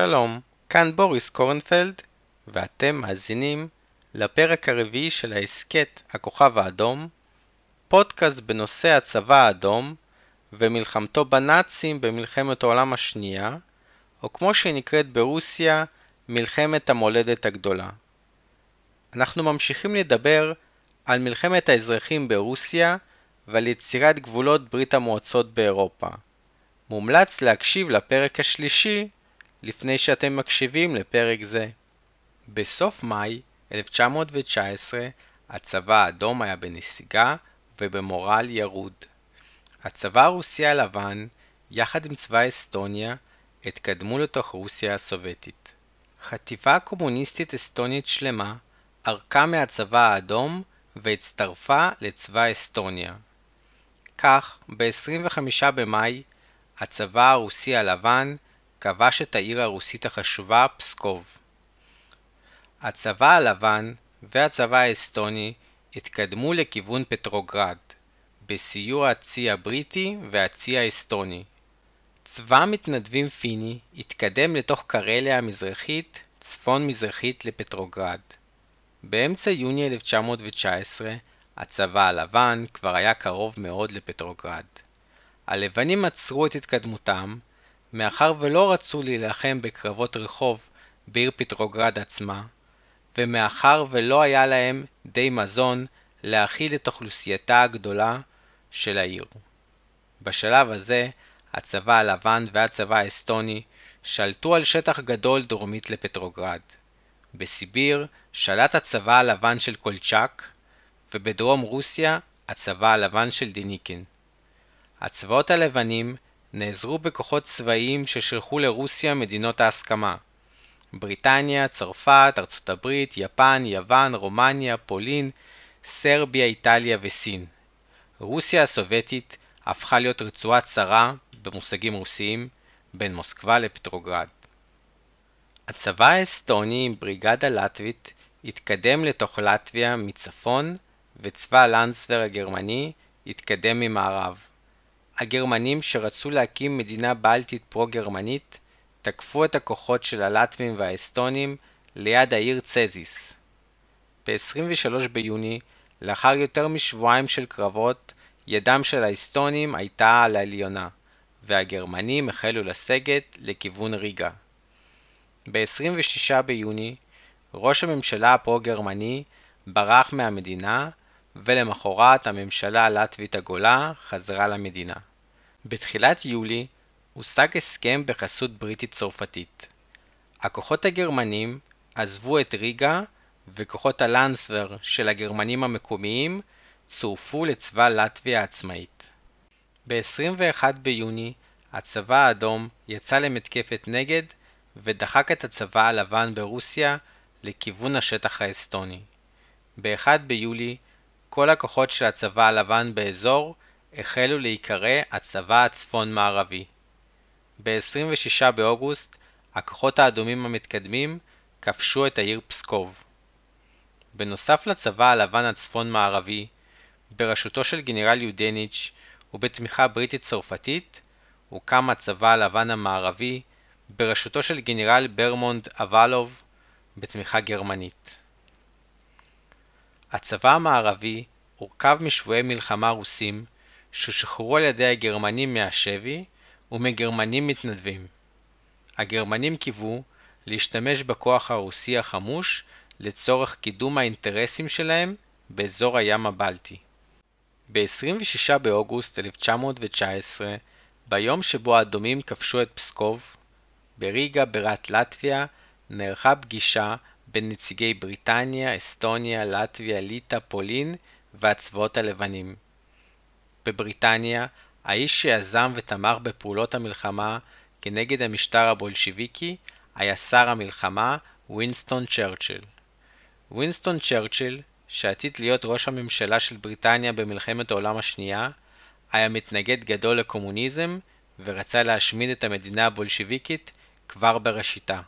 שלום, כאן בוריס קורנפלד, ואתם מאזינים לפרק הרביעי של ההסכת הכוכב האדום, פודקאסט בנושא הצבא האדום ומלחמתו בנאצים במלחמת העולם השנייה, או כמו שהיא נקראת ברוסיה, מלחמת המולדת הגדולה. אנחנו ממשיכים לדבר על מלחמת האזרחים ברוסיה ועל יצירת גבולות ברית המועצות באירופה. מומלץ להקשיב לפרק השלישי לפני שאתם מקשיבים לפרק זה. בסוף מאי 1919 הצבא האדום היה בנסיגה ובמורל ירוד. הצבא הרוסי הלבן, יחד עם צבא אסטוניה, התקדמו לתוך רוסיה הסובייטית. חטיבה קומוניסטית אסטונית שלמה ערקה מהצבא האדום והצטרפה לצבא אסטוניה. כך, ב-25 במאי, הצבא הרוסי הלבן כבש את העיר הרוסית החשובה פסקוב. הצבא הלבן והצבא האסטוני התקדמו לכיוון פטרוגרד, בסיוע הצי הבריטי והצי האסטוני. צבא מתנדבים פיני התקדם לתוך קרליה המזרחית, צפון-מזרחית לפטרוגרד. באמצע יוני 1919, הצבא הלבן כבר היה קרוב מאוד לפטרוגרד. הלבנים עצרו את התקדמותם, מאחר ולא רצו להילחם בקרבות רחוב בעיר פטרוגרד עצמה, ומאחר ולא היה להם די מזון להאכיל את אוכלוסייתה הגדולה של העיר. בשלב הזה, הצבא הלבן והצבא האסטוני שלטו על שטח גדול דרומית לפטרוגרד. בסיביר שלט הצבא הלבן של קולצ'אק, ובדרום רוסיה הצבא הלבן של דיניקין. הצבאות הלבנים נעזרו בכוחות צבאיים ששלחו לרוסיה מדינות ההסכמה בריטניה, צרפת, ארצות הברית, יפן, יוון, רומניה, פולין, סרביה, איטליה וסין. רוסיה הסובייטית הפכה להיות רצועה צרה, במושגים רוסיים, בין מוסקבה לפטרוגרד. הצבא האסטוני עם בריגדה לטבית התקדם לתוך לטביה מצפון, וצבא לנדסבר הגרמני התקדם ממערב. הגרמנים שרצו להקים מדינה בלטית פרו-גרמנית תקפו את הכוחות של הלטבים והאסטונים ליד העיר צזיס. ב-23 ביוני, לאחר יותר משבועיים של קרבות, ידם של האסטונים הייתה על העליונה, והגרמנים החלו לסגת לכיוון ריגה. ב-26 ביוני, ראש הממשלה הפרו-גרמני ברח מהמדינה, ולמחרת הממשלה הלטבית הגולה חזרה למדינה. בתחילת יולי הושג הסכם בחסות בריטית צרפתית. הכוחות הגרמנים עזבו את ריגה וכוחות הלנסבר של הגרמנים המקומיים צורפו לצבא לטביה העצמאית. ב-21 ביוני הצבא האדום יצא למתקפת נגד ודחק את הצבא הלבן ברוסיה לכיוון השטח האסטוני. ב-1 ביולי כל הכוחות של הצבא הלבן באזור החלו להיקרא הצבא הצפון-מערבי. ב-26 באוגוסט הכוחות האדומים המתקדמים כבשו את העיר פסקוב. בנוסף לצבא הלבן הצפון-מערבי, בראשותו של גנרל יודניץ' ובתמיכה בריטית-צרפתית, הוקם הצבא הלבן המערבי בראשותו של גנרל ברמונד אבלוב בתמיכה גרמנית. הצבא המערבי הורכב משבויי מלחמה רוסים ששוחררו על ידי הגרמנים מהשבי ומגרמנים מתנדבים. הגרמנים קיוו להשתמש בכוח הרוסי החמוש לצורך קידום האינטרסים שלהם באזור הים הבלטי. ב-26 באוגוסט 1919, ביום שבו האדומים כבשו את פסקוב, בריגה בירת לטביה נערכה פגישה בין נציגי בריטניה, אסטוניה, לטביה, ליטא, פולין והצבאות הלבנים. בבריטניה, האיש שיזם ותמך בפעולות המלחמה כנגד המשטר הבולשיביקי היה שר המלחמה וינסטון צ'רצ'יל. וינסטון צ'רצ'יל, שעתיד להיות ראש הממשלה של בריטניה במלחמת העולם השנייה, היה מתנגד גדול לקומוניזם ורצה להשמיד את המדינה הבולשיביקית כבר בראשיתה.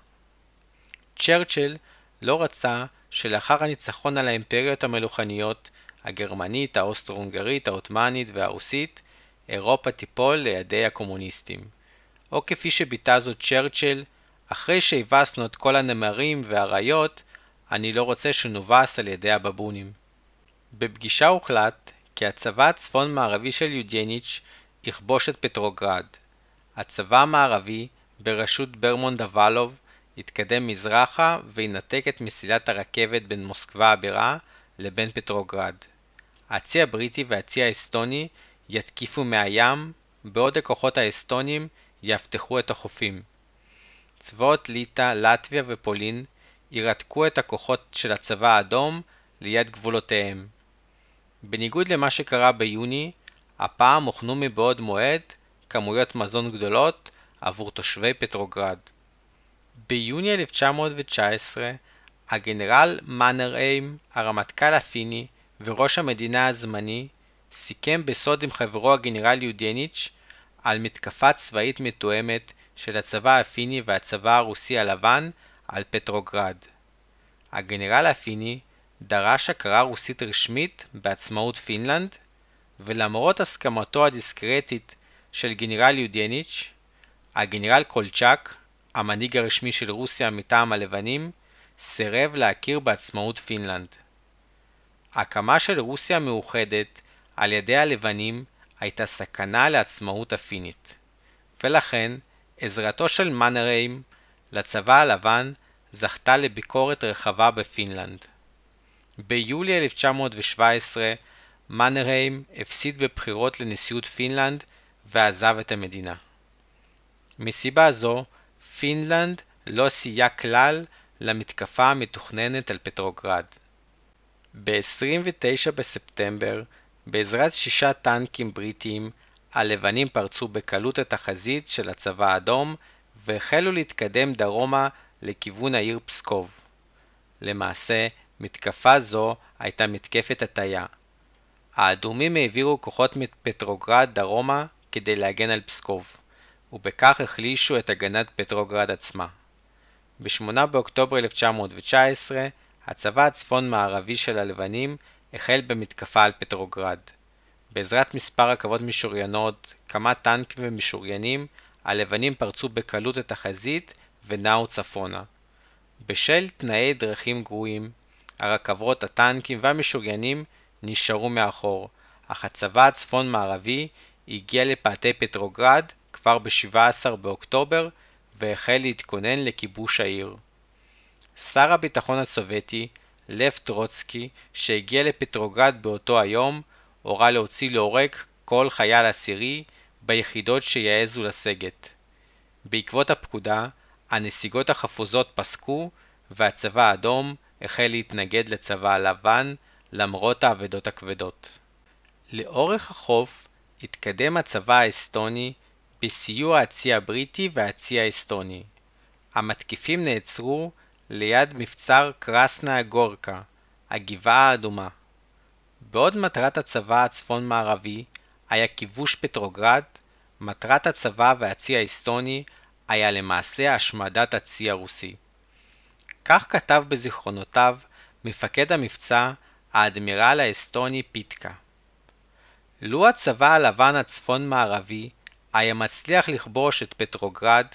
צ'רצ'יל לא רצה שלאחר הניצחון על האימפריות המלוכניות, הגרמנית, האוסטרו-הונגרית, העות'מאנית והרוסית, אירופה תיפול לידי הקומוניסטים. או כפי שביטא זאת צ'רצ'יל, אחרי שהבסנו את כל הנמרים והאריות, אני לא רוצה שנובס על ידי הבבונים. בפגישה הוחלט כי הצבא הצפון-מערבי של יודיניץ' יכבוש את פטרוגרד. הצבא המערבי, בראשות ברמון דוולוב, יתקדם מזרחה וינתק את מסילת הרכבת בין מוסקבה הבירה לבין פטרוגרד. הצי הבריטי והצי האסטוני יתקיפו מהים, בעוד הכוחות האסטונים יאבטחו את החופים. צבאות ליטא, לטביה ופולין ירתקו את הכוחות של הצבא האדום ליד גבולותיהם. בניגוד למה שקרה ביוני, הפעם הוכנו מבעוד מועד כמויות מזון גדולות עבור תושבי פטרוגרד. ביוני 1919, הגנרל מנרהיים, הרמטכ"ל הפיני וראש המדינה הזמני, סיכם בסוד עם חברו הגנרל יודיניץ' על מתקפה צבאית מתואמת של הצבא הפיני והצבא הרוסי הלבן על פטרוגרד. הגנרל הפיני דרש הכרה רוסית רשמית בעצמאות פינלנד, ולמרות הסכמתו הדיסקרטית של גנרל יודיניץ', הגנרל קולצ'אק, המנהיג הרשמי של רוסיה מטעם הלבנים, סירב להכיר בעצמאות פינלנד. הקמה של רוסיה מאוחדת על ידי הלבנים הייתה סכנה לעצמאות הפינית, ולכן עזרתו של מנרהיים לצבא הלבן זכתה לביקורת רחבה בפינלנד. ביולי 1917 מנרהיים הפסיד בבחירות לנשיאות פינלנד ועזב את המדינה. מסיבה זו, פינלנד לא סייעה כלל למתקפה המתוכננת על פטרוגרד. ב-29 בספטמבר, בעזרת שישה טנקים בריטיים, הלבנים פרצו בקלות את החזית של הצבא האדום והחלו להתקדם דרומה לכיוון העיר פסקוב. למעשה, מתקפה זו הייתה מתקפת הטיה. האדומים העבירו כוחות מפטרוגרד דרומה כדי להגן על פסקוב, ובכך החלישו את הגנת פטרוגרד עצמה. ב-8 באוקטובר 1919, הצבא הצפון-מערבי של הלבנים החל במתקפה על פטרוגרד. בעזרת מספר רכבות משוריינות, כמה טנקים ומשוריינים, הלבנים פרצו בקלות את החזית ונעו צפונה. בשל תנאי דרכים גרועים, הרכבות, הטנקים והמשוריינים נשארו מאחור, אך הצבא הצפון-מערבי הגיע לפאתי פטרוגרד כבר ב-17 באוקטובר והחל להתכונן לכיבוש העיר. שר הביטחון הסובייטי, לב טרוצקי, שהגיע לפטרוגרד באותו היום, הורה להוציא להורג כל חייל עשירי ביחידות שיעזו לסגת. בעקבות הפקודה, הנסיגות החפוזות פסקו והצבא האדום החל להתנגד לצבא הלבן למרות האבדות הכבדות. לאורך החוף התקדם הצבא האסטוני בסיוע הצי הבריטי והצי האסטוני. המתקיפים נעצרו ליד מבצר קרסנה גורקה, הגבעה האדומה. בעוד מטרת הצבא הצפון-מערבי היה כיבוש פטרוגרד, מטרת הצבא והצי האסטוני היה למעשה השמדת הצי הרוסי. כך כתב בזיכרונותיו מפקד המבצע האדמירל האסטוני פיטקה. לו הצבא הלבן הצפון-מערבי היה מצליח לכבוש את פטרוגרד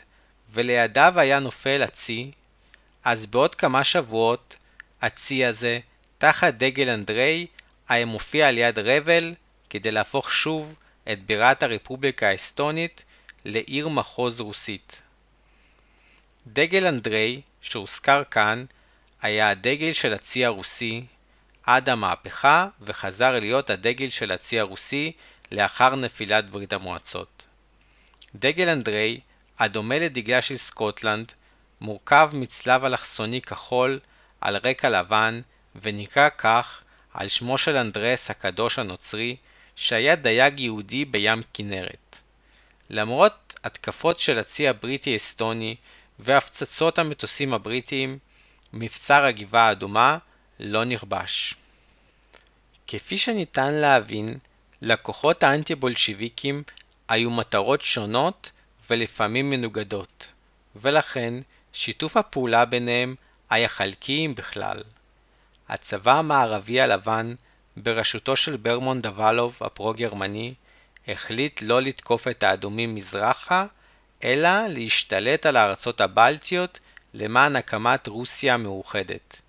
ולידיו היה נופל הצי, אז בעוד כמה שבועות הצי הזה, תחת דגל אנדריי, היה מופיע על יד רבל כדי להפוך שוב את בירת הרפובליקה האסטונית לעיר מחוז רוסית. דגל אנדריי, שהוזכר כאן, היה הדגל של הצי הרוסי עד המהפכה וחזר להיות הדגל של הצי הרוסי לאחר נפילת ברית המועצות. דגל אנדריי, הדומה לדגלה של סקוטלנד, מורכב מצלב אלכסוני כחול על רקע לבן ונקרא כך על שמו של אנדרס הקדוש הנוצרי שהיה דייג יהודי בים כנרת. למרות התקפות של הצי הבריטי-אסטוני והפצצות המטוסים הבריטיים, מבצר הגבעה האדומה לא נכבש. כפי שניתן להבין, לכוחות האנטי-בולשיביקים היו מטרות שונות ולפעמים מנוגדות, ולכן שיתוף הפעולה ביניהם היה חלקי אם בכלל. הצבא המערבי הלבן, בראשותו של ברמון דוולוב הפרו-גרמני, החליט לא לתקוף את האדומים מזרחה, אלא להשתלט על הארצות הבלטיות למען הקמת רוסיה מאוחדת.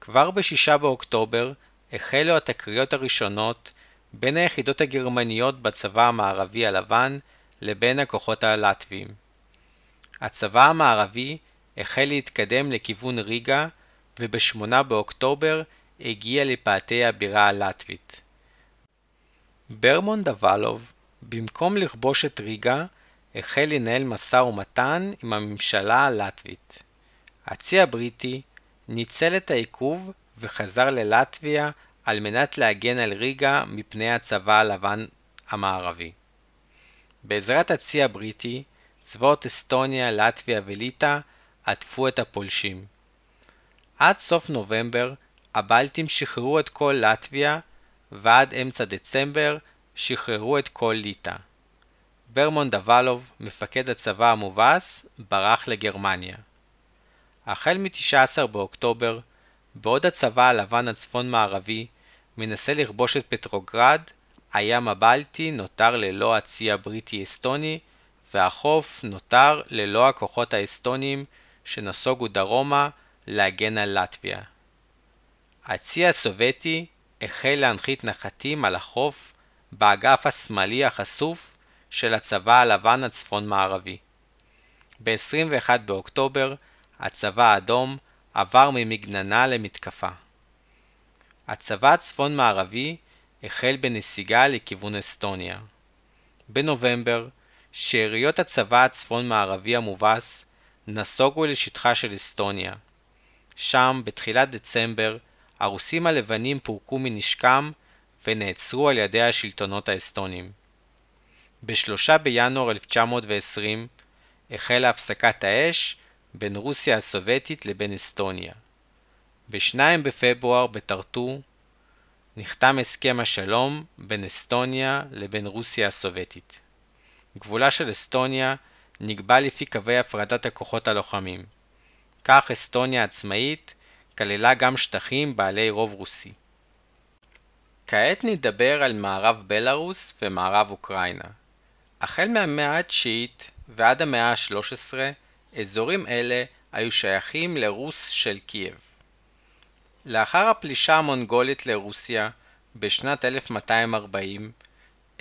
כבר ב-6 באוקטובר החלו התקריות הראשונות בין היחידות הגרמניות בצבא המערבי הלבן לבין הכוחות הלטביים. הצבא המערבי החל להתקדם לכיוון ריגה וב-8 באוקטובר הגיע לפאתי הבירה הלטבית. ברמון דבלוב, במקום לכבוש את ריגה, החל לנהל משא ומתן עם הממשלה הלטבית. הצי הבריטי ניצל את העיכוב וחזר ללטביה על מנת להגן על ריגה מפני הצבא הלבן המערבי. בעזרת הצי הבריטי, צבאות אסטוניה, לטביה וליטא עטפו את הפולשים. עד סוף נובמבר הבלטים שחררו את כל לטביה ועד אמצע דצמבר שחררו את כל ליטא. ברמון דבלוב, מפקד הצבא המובס, ברח לגרמניה. החל מ-19 באוקטובר, בעוד הצבא הלבן הצפון-מערבי מנסה לכבוש את פטרוגרד, הים הבלטי נותר ללא הצי הבריטי-אסטוני, והחוף נותר ללא הכוחות האסטוניים שנסוגו דרומה להגן על לטביה. הצי הסובייטי החל להנחית נחתים על החוף באגף השמאלי החשוף של הצבא הלבן הצפון-מערבי. ב-21 באוקטובר הצבא האדום עבר ממגננה למתקפה. הצבא הצפון-מערבי החל בנסיגה לכיוון אסטוניה. בנובמבר, שאריות הצבא הצפון-מערבי המובס נסוגו לשטחה של אסטוניה. שם, בתחילת דצמבר, הרוסים הלבנים פורקו מנשקם ונעצרו על ידי השלטונות האסטונים. ב-3 בינואר 1920 החלה הפסקת האש בין רוסיה הסובייטית לבין אסטוניה. ב-2 בפברואר בטרטור נחתם הסכם השלום בין אסטוניה לבין רוסיה הסובייטית. גבולה של אסטוניה נקבע לפי קווי הפרדת הכוחות הלוחמים. כך אסטוניה עצמאית כללה גם שטחים בעלי רוב רוסי. כעת נדבר על מערב בלארוס ומערב אוקראינה. החל מהמאה התשיעית ועד המאה ה-13, אזורים אלה היו שייכים לרוס של קייב. לאחר הפלישה המונגולית לרוסיה בשנת 1240,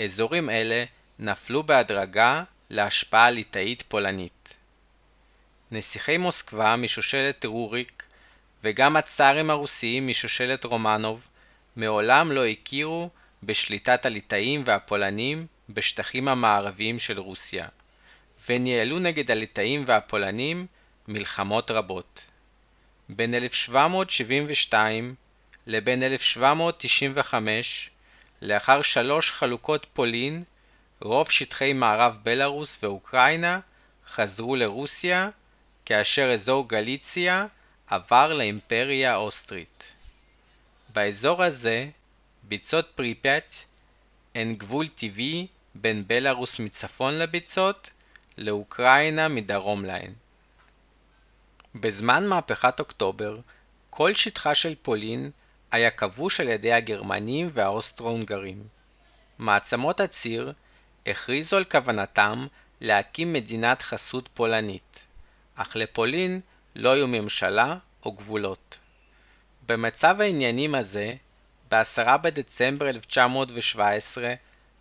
אזורים אלה נפלו בהדרגה להשפעה ליטאית פולנית. נסיכי מוסקבה משושלת רוריק וגם הצארים הרוסיים משושלת רומנוב מעולם לא הכירו בשליטת הליטאים והפולנים בשטחים המערביים של רוסיה, וניהלו נגד הליטאים והפולנים מלחמות רבות. בין 1772 לבין 1795, לאחר שלוש חלוקות פולין, רוב שטחי מערב בלארוס ואוקראינה חזרו לרוסיה, כאשר אזור גליציה עבר לאימפריה האוסטרית. באזור הזה, ביצות פריפט הן גבול טבעי בין בלארוס מצפון לביצות לאוקראינה מדרום להן. בזמן מהפכת אוקטובר, כל שטחה של פולין היה כבוש על ידי הגרמנים והאוסטרו-הונגרים. מעצמות הציר הכריזו על כוונתם להקים מדינת חסות פולנית, אך לפולין לא היו ממשלה או גבולות. במצב העניינים הזה, ב-10 בדצמבר 1917,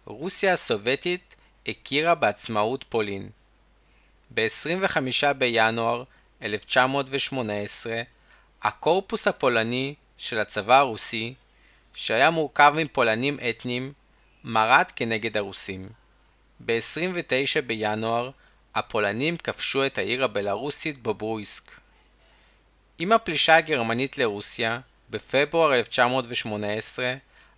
רוסיה הסובייטית הכירה בעצמאות פולין. ב-25 בינואר 1918, הקורפוס הפולני של הצבא הרוסי, שהיה מורכב מפולנים אתניים, מרד כנגד הרוסים. ב-29 בינואר, הפולנים כבשו את העיר הבלארוסית בוברויסק. עם הפלישה הגרמנית לרוסיה, בפברואר 1918,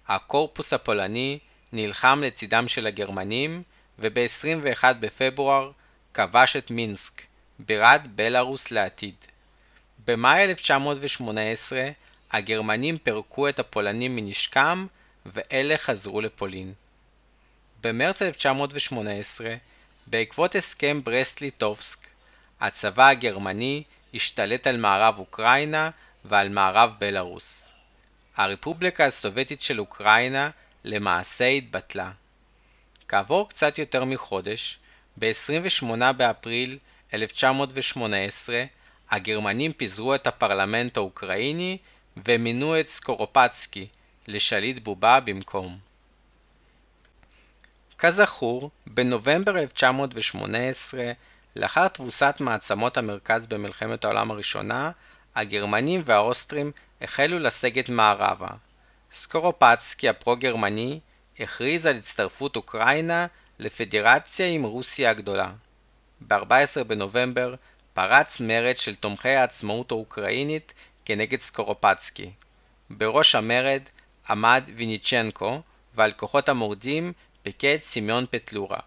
הקורפוס הפולני נלחם לצידם של הגרמנים, וב-21 בפברואר כבש את מינסק, בירת בלארוס לעתיד. במאי 1918 הגרמנים פירקו את הפולנים מנשקם ואלה חזרו לפולין. במרץ 1918, בעקבות הסכם ברסט-ליטובסק, הצבא הגרמני השתלט על מערב אוקראינה ועל מערב בלארוס. הרפובליקה הסובייטית של אוקראינה למעשה התבטלה. כעבור קצת יותר מחודש, ב-28 באפריל 1918 הגרמנים פיזרו את הפרלמנט האוקראיני ומינו את סקורופצקי לשליט בובה במקום. כזכור, בנובמבר 1918, לאחר תבוסת מעצמות המרכז במלחמת העולם הראשונה, הגרמנים והאוסטרים החלו לסגת מערבה. סקורופצקי הפרו-גרמני הכריז על הצטרפות אוקראינה לפדרציה עם רוסיה הגדולה. ב-14 בנובמבר פרץ מרד של תומכי העצמאות האוקראינית כנגד סקורופצקי. בראש המרד עמד ויניצ'נקו, ועל כוחות המורדים פיקד סימון פטלורה.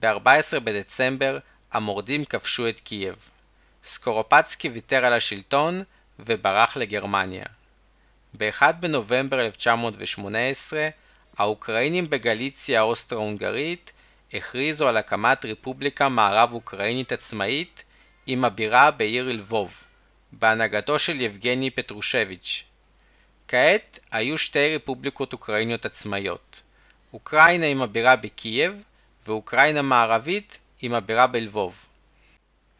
ב-14 בדצמבר המורדים כבשו את קייב. סקורופצקי ויתר על השלטון וברח לגרמניה. ב-1 בנובמבר 1918 האוקראינים בגליציה האוסטרו-הונגרית הכריזו על הקמת רפובליקה מערב אוקראינית עצמאית עם הבירה בעיר לבוב, בהנהגתו של יבגני פטרושביץ'. כעת היו שתי רפובליקות אוקראיניות עצמאיות, אוקראינה עם הבירה בקייב ואוקראינה מערבית עם הבירה בלבוב.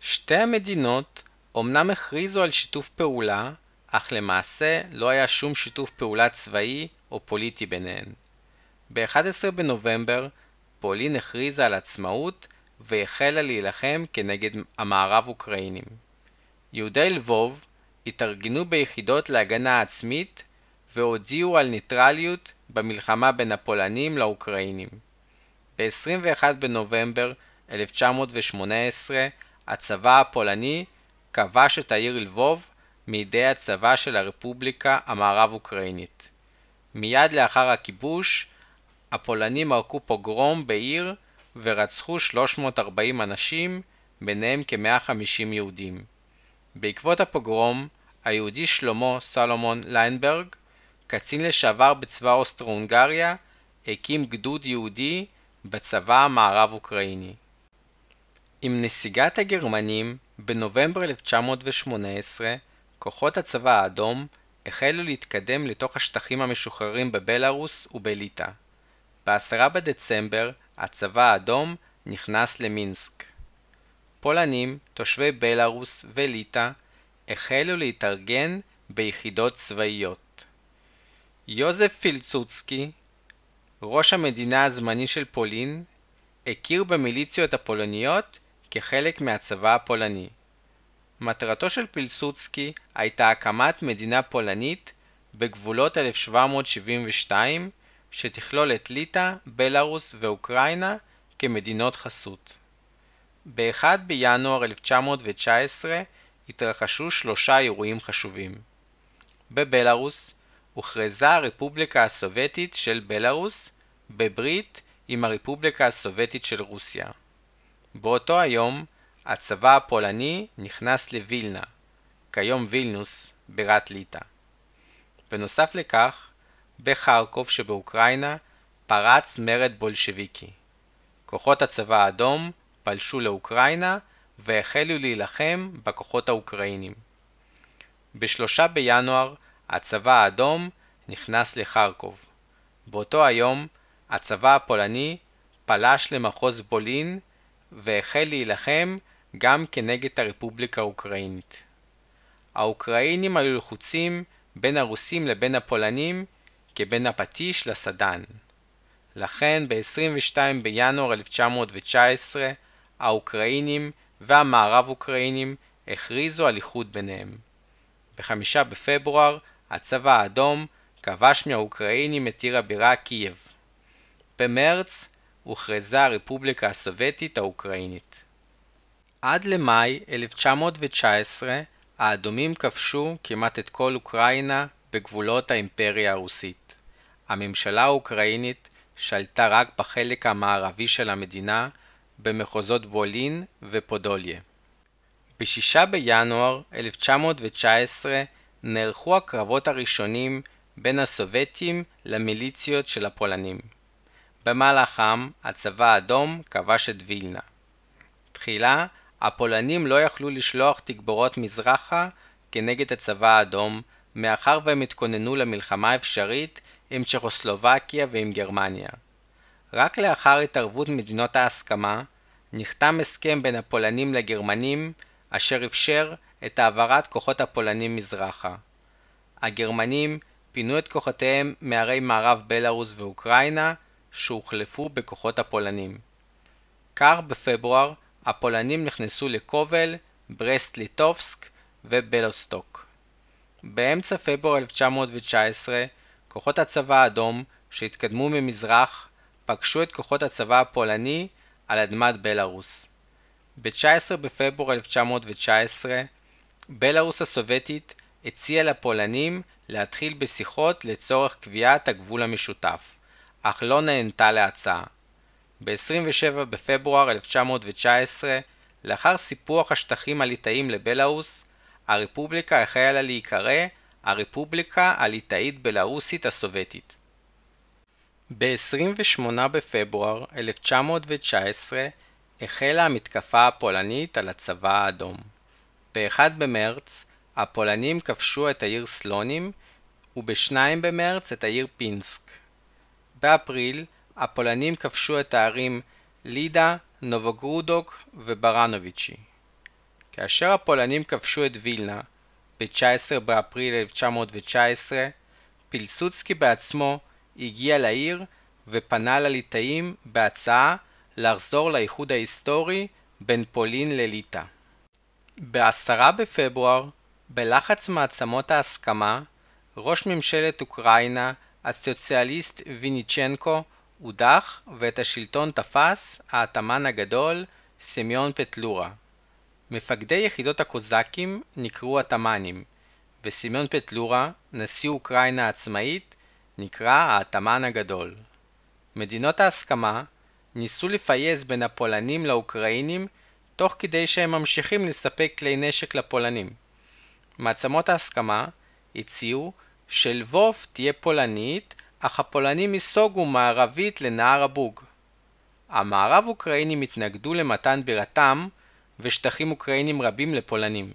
שתי המדינות אמנם הכריזו על שיתוף פעולה, אך למעשה לא היה שום שיתוף פעולה צבאי או פוליטי ביניהן. ב-11 בנובמבר פולין הכריזה על עצמאות והחלה להילחם כנגד המערב אוקראינים. יהודי לבוב התארגנו ביחידות להגנה עצמית והודיעו על ניטרליות במלחמה בין הפולנים לאוקראינים. ב-21 בנובמבר 1918 הצבא הפולני כבש את העיר לבוב מידי הצבא של הרפובליקה המערב-אוקראינית. מיד לאחר הכיבוש, הפולנים ערכו פוגרום בעיר ורצחו 340 אנשים, ביניהם כ-150 יהודים. בעקבות הפוגרום, היהודי שלמה סלומון ליינברג, קצין לשעבר בצבא אוסטרו-הונגריה, הקים גדוד יהודי בצבא המערב-אוקראיני. עם נסיגת הגרמנים, בנובמבר 1918, כוחות הצבא האדום החלו להתקדם לתוך השטחים המשוחררים בבלארוס ובליטא. ב-10 בדצמבר הצבא האדום נכנס למינסק. פולנים, תושבי בלארוס וליטא, החלו להתארגן ביחידות צבאיות. יוזף פילצוצקי, ראש המדינה הזמני של פולין, הכיר במיליציות הפולניות כחלק מהצבא הפולני. מטרתו של פילסוצקי הייתה הקמת מדינה פולנית בגבולות 1772 שתכלול את ליטא, בלארוס ואוקראינה כמדינות חסות. ב-1 בינואר 1919 התרחשו שלושה אירועים חשובים. בבלארוס הוכרזה הרפובליקה הסובייטית של בלארוס בברית עם הרפובליקה הסובייטית של רוסיה. באותו היום הצבא הפולני נכנס לווילנה, כיום וילנוס, בירת ליטא. בנוסף לכך, בחרקוב שבאוקראינה פרץ מרד בולשביקי. כוחות הצבא האדום פלשו לאוקראינה והחלו להילחם בכוחות האוקראינים. בשלושה בינואר הצבא האדום נכנס לחרקוב. באותו היום הצבא הפולני פלש למחוז בולין והחל להילחם גם כנגד הרפובליקה האוקראינית. האוקראינים היו לחוצים בין הרוסים לבין הפולנים כבין הפטיש לסדן. לכן ב-22 בינואר 1919 האוקראינים והמערב אוקראינים הכריזו על איחוד ביניהם. בחמישה בפברואר הצבא האדום כבש מהאוקראינים את עיר הבירה קייב. במרץ הוכרזה הרפובליקה הסובייטית האוקראינית. עד למאי 1919 האדומים כבשו כמעט את כל אוקראינה בגבולות האימפריה הרוסית. הממשלה האוקראינית שלטה רק בחלק המערבי של המדינה, במחוזות בולין ופודוליה. ב-6 בינואר 1919 נערכו הקרבות הראשונים בין הסובייטים למיליציות של הפולנים. במהלכם הצבא האדום כבש את וילנה. תחילה הפולנים לא יכלו לשלוח תגבורות מזרחה כנגד הצבא האדום, מאחר והם התכוננו למלחמה אפשרית עם צ'כוסלובקיה ועם גרמניה. רק לאחר התערבות מדינות ההסכמה, נחתם הסכם בין הפולנים לגרמנים, אשר אפשר את העברת כוחות הפולנים מזרחה. הגרמנים פינו את כוחותיהם מערי מערב בלארוס ואוקראינה, שהוחלפו בכוחות הפולנים. כך בפברואר הפולנים נכנסו לקובל, ברסט ליטובסק ובלוסטוק. באמצע פברואר 1919 כוחות הצבא האדום שהתקדמו ממזרח פגשו את כוחות הצבא הפולני על אדמת בלארוס. ב-19 בפברואר 1919 בלארוס הסובייטית הציעה לפולנים להתחיל בשיחות לצורך קביעת הגבול המשותף, אך לא נענתה להצעה. ב-27 בפברואר 1919, לאחר סיפוח השטחים הליטאיים לבלארוס, הרפובליקה החלה להיקרא הרפובליקה הליטאית בלארוסית הסובייטית. ב-28 בפברואר 1919 החלה המתקפה הפולנית על הצבא האדום. ב-1 במרץ הפולנים כבשו את העיר סלונים וב-2 במרץ את העיר פינסק. באפריל הפולנים כבשו את הערים לידה, נובוגרודוק וברנוביצ'י. כאשר הפולנים כבשו את וילנה ב-19 באפריל 1919, פילסוצקי בעצמו הגיע לעיר ופנה לליטאים בהצעה לחזור לאיחוד ההיסטורי בין פולין לליטא. ב-10 בפברואר, בלחץ מעצמות ההסכמה, ראש ממשלת אוקראינה, הסוציאליסט ויניצ'נקו, הודח ואת השלטון תפס האתמן הגדול סמיון פטלורה. מפקדי יחידות הקוזקים נקראו התמנים, וסמיון פטלורה, נשיא אוקראינה העצמאית, נקרא האתמן הגדול. מדינות ההסכמה ניסו לפייס בין הפולנים לאוקראינים תוך כדי שהם ממשיכים לספק כלי נשק לפולנים. מעצמות ההסכמה הציעו שלבוב תהיה פולנית, אך הפולנים ייסוגו מערבית לנהר הבוג. המערב אוקראינים התנגדו למתן בירתם ושטחים אוקראינים רבים לפולנים.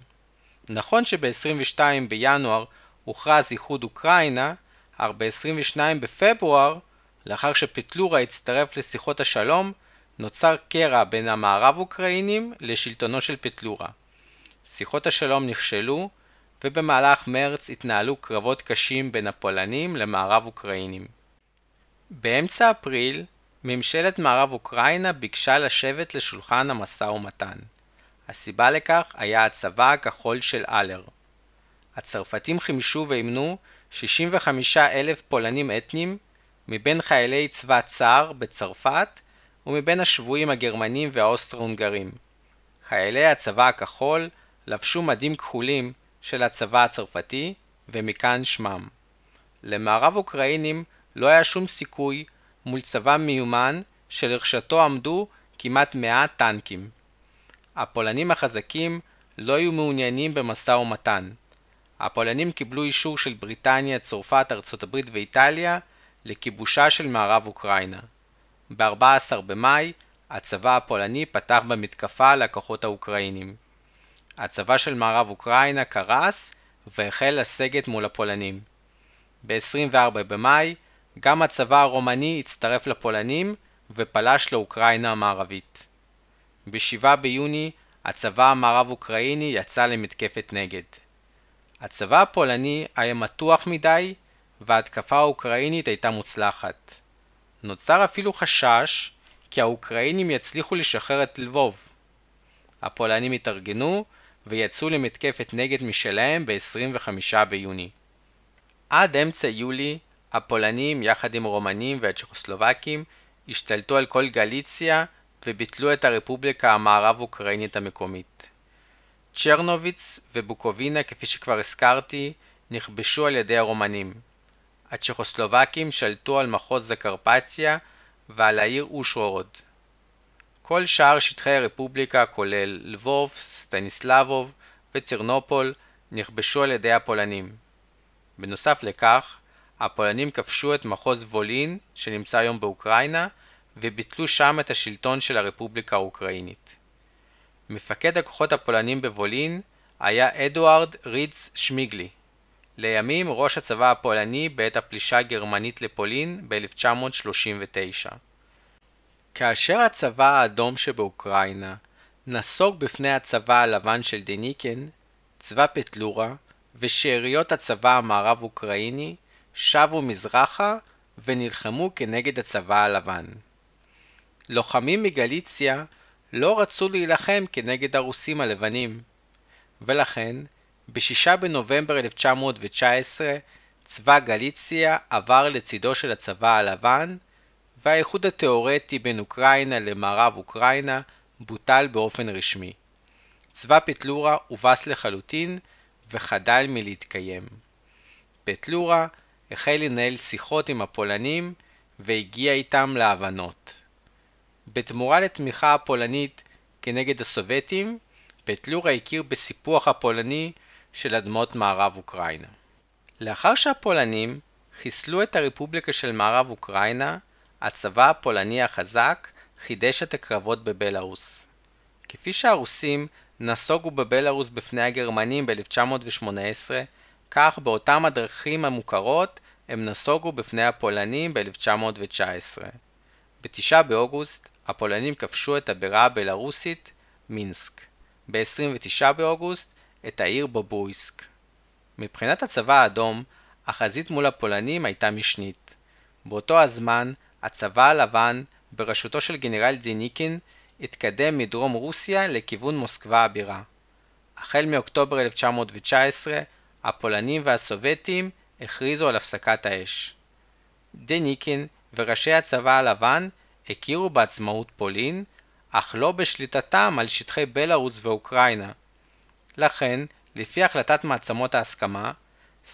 נכון שב-22 בינואר הוכרז איחוד אוקראינה, אך ב-22 בפברואר, לאחר שפטלורה הצטרף לשיחות השלום, נוצר קרע בין המערב אוקראינים לשלטונו של פטלורה. שיחות השלום נכשלו, ובמהלך מרץ התנהלו קרבות קשים בין הפולנים למערב אוקראינים. באמצע אפריל, ממשלת מערב אוקראינה ביקשה לשבת לשולחן המשא ומתן. הסיבה לכך היה הצבא הכחול של אלר. הצרפתים חימשו ואימנו 65 אלף פולנים אתניים מבין חיילי צבא צאר בצרפת ומבין השבויים הגרמנים והאוסטרו-הונגרים. חיילי הצבא הכחול לבשו מדים כחולים של הצבא הצרפתי ומכאן שמם. למערב אוקראינים לא היה שום סיכוי מול צבא מיומן שלרשתו עמדו כמעט 100 טנקים. הפולנים החזקים לא היו מעוניינים במשא ומתן. הפולנים קיבלו אישור של בריטניה, צרפת, ארצות הברית ואיטליה לכיבושה של מערב אוקראינה. ב-14 במאי הצבא הפולני פתח במתקפה על הכוחות האוקראינים. הצבא של מערב אוקראינה קרס והחל לסגת מול הפולנים. ב-24 במאי גם הצבא הרומני הצטרף לפולנים ופלש לאוקראינה המערבית. ב-7 ביוני הצבא המערב-אוקראיני יצא למתקפת נגד. הצבא הפולני היה מתוח מדי וההתקפה האוקראינית הייתה מוצלחת. נוצר אפילו חשש כי האוקראינים יצליחו לשחרר את לבוב. הפולנים התארגנו ויצאו למתקפת נגד משלהם ב-25 ביוני. עד אמצע יולי הפולנים יחד עם רומנים והצ'כוסלובקים השתלטו על כל גליציה וביטלו את הרפובליקה המערב-אוקראינית המקומית. צ'רנוביץ ובוקובינה, כפי שכבר הזכרתי, נכבשו על ידי הרומנים. הצ'כוסלובקים שלטו על מחוז זקרפציה ועל העיר אושרורוד. כל שאר שטחי הרפובליקה כולל לבוב, סטניסלבוב וצירנופול נכבשו על ידי הפולנים. בנוסף לכך, הפולנים כבשו את מחוז וולין שנמצא היום באוקראינה וביטלו שם את השלטון של הרפובליקה האוקראינית. מפקד הכוחות הפולנים בוולין היה אדוארד ריץ שמיגלי, לימים ראש הצבא הפולני בעת הפלישה הגרמנית לפולין ב-1939. כאשר הצבא האדום שבאוקראינה נסוג בפני הצבא הלבן של דניקן, צבא פטלורה ושאריות הצבא המערב-אוקראיני שבו מזרחה ונלחמו כנגד הצבא הלבן. לוחמים מגליציה לא רצו להילחם כנגד הרוסים הלבנים, ולכן ב-6 בנובמבר 1919 צבא גליציה עבר לצידו של הצבא הלבן, והאיחוד התאורטי בין אוקראינה למערב אוקראינה בוטל באופן רשמי. צבא פטלורה הובס לחלוטין וחדל מלהתקיים. פטלורה החל לנהל שיחות עם הפולנים והגיע איתם להבנות. בתמורה לתמיכה הפולנית כנגד הסובייטים, פטלורה הכיר בסיפוח הפולני של אדמות מערב אוקראינה. לאחר שהפולנים חיסלו את הרפובליקה של מערב אוקראינה, הצבא הפולני החזק חידש את הקרבות בבלארוס. כפי שהרוסים נסוגו בבלארוס בפני הגרמנים ב-1918, כך באותם הדרכים המוכרות הם נסוגו בפני הפולנים ב-1919. ב-9 באוגוסט הפולנים כבשו את הבירה הבלארוסית מינסק. ב-29 באוגוסט את העיר בובויסק. מבחינת הצבא האדום, החזית מול הפולנים הייתה משנית. באותו הזמן, הצבא הלבן, בראשותו של גנרל זיניקין, התקדם מדרום רוסיה לכיוון מוסקבה הבירה. החל מאוקטובר 1919, הפולנים והסובייטים הכריזו על הפסקת האש. דניקין וראשי הצבא הלבן הכירו בעצמאות פולין, אך לא בשליטתם על שטחי בלארוס ואוקראינה. לכן, לפי החלטת מעצמות ההסכמה,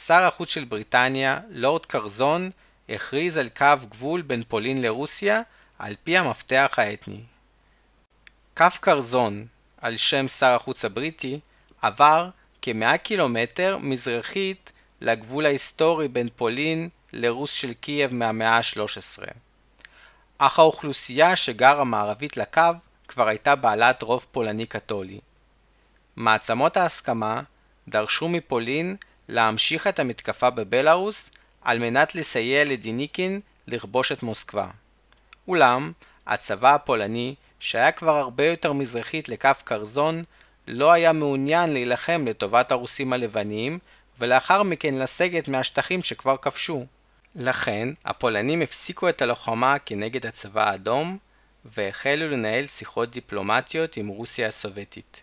שר החוץ של בריטניה, לורד קרזון, הכריז על קו גבול בין פולין לרוסיה על פי המפתח האתני. קו קרזון, על שם שר החוץ הבריטי, עבר כמאה קילומטר מזרחית לגבול ההיסטורי בין פולין לרוס של קייב מהמאה ה-13. אך האוכלוסייה שגרה מערבית לקו כבר הייתה בעלת רוב פולני קתולי. מעצמות ההסכמה דרשו מפולין להמשיך את המתקפה בבלארוס על מנת לסייע לדיניקין לכבוש את מוסקבה. אולם, הצבא הפולני, שהיה כבר הרבה יותר מזרחית לקו קרזון, לא היה מעוניין להילחם לטובת הרוסים הלבניים, ולאחר מכן לסגת מהשטחים שכבר כבשו. לכן, הפולנים הפסיקו את הלוחמה כנגד הצבא האדום, והחלו לנהל שיחות דיפלומטיות עם רוסיה הסובייטית.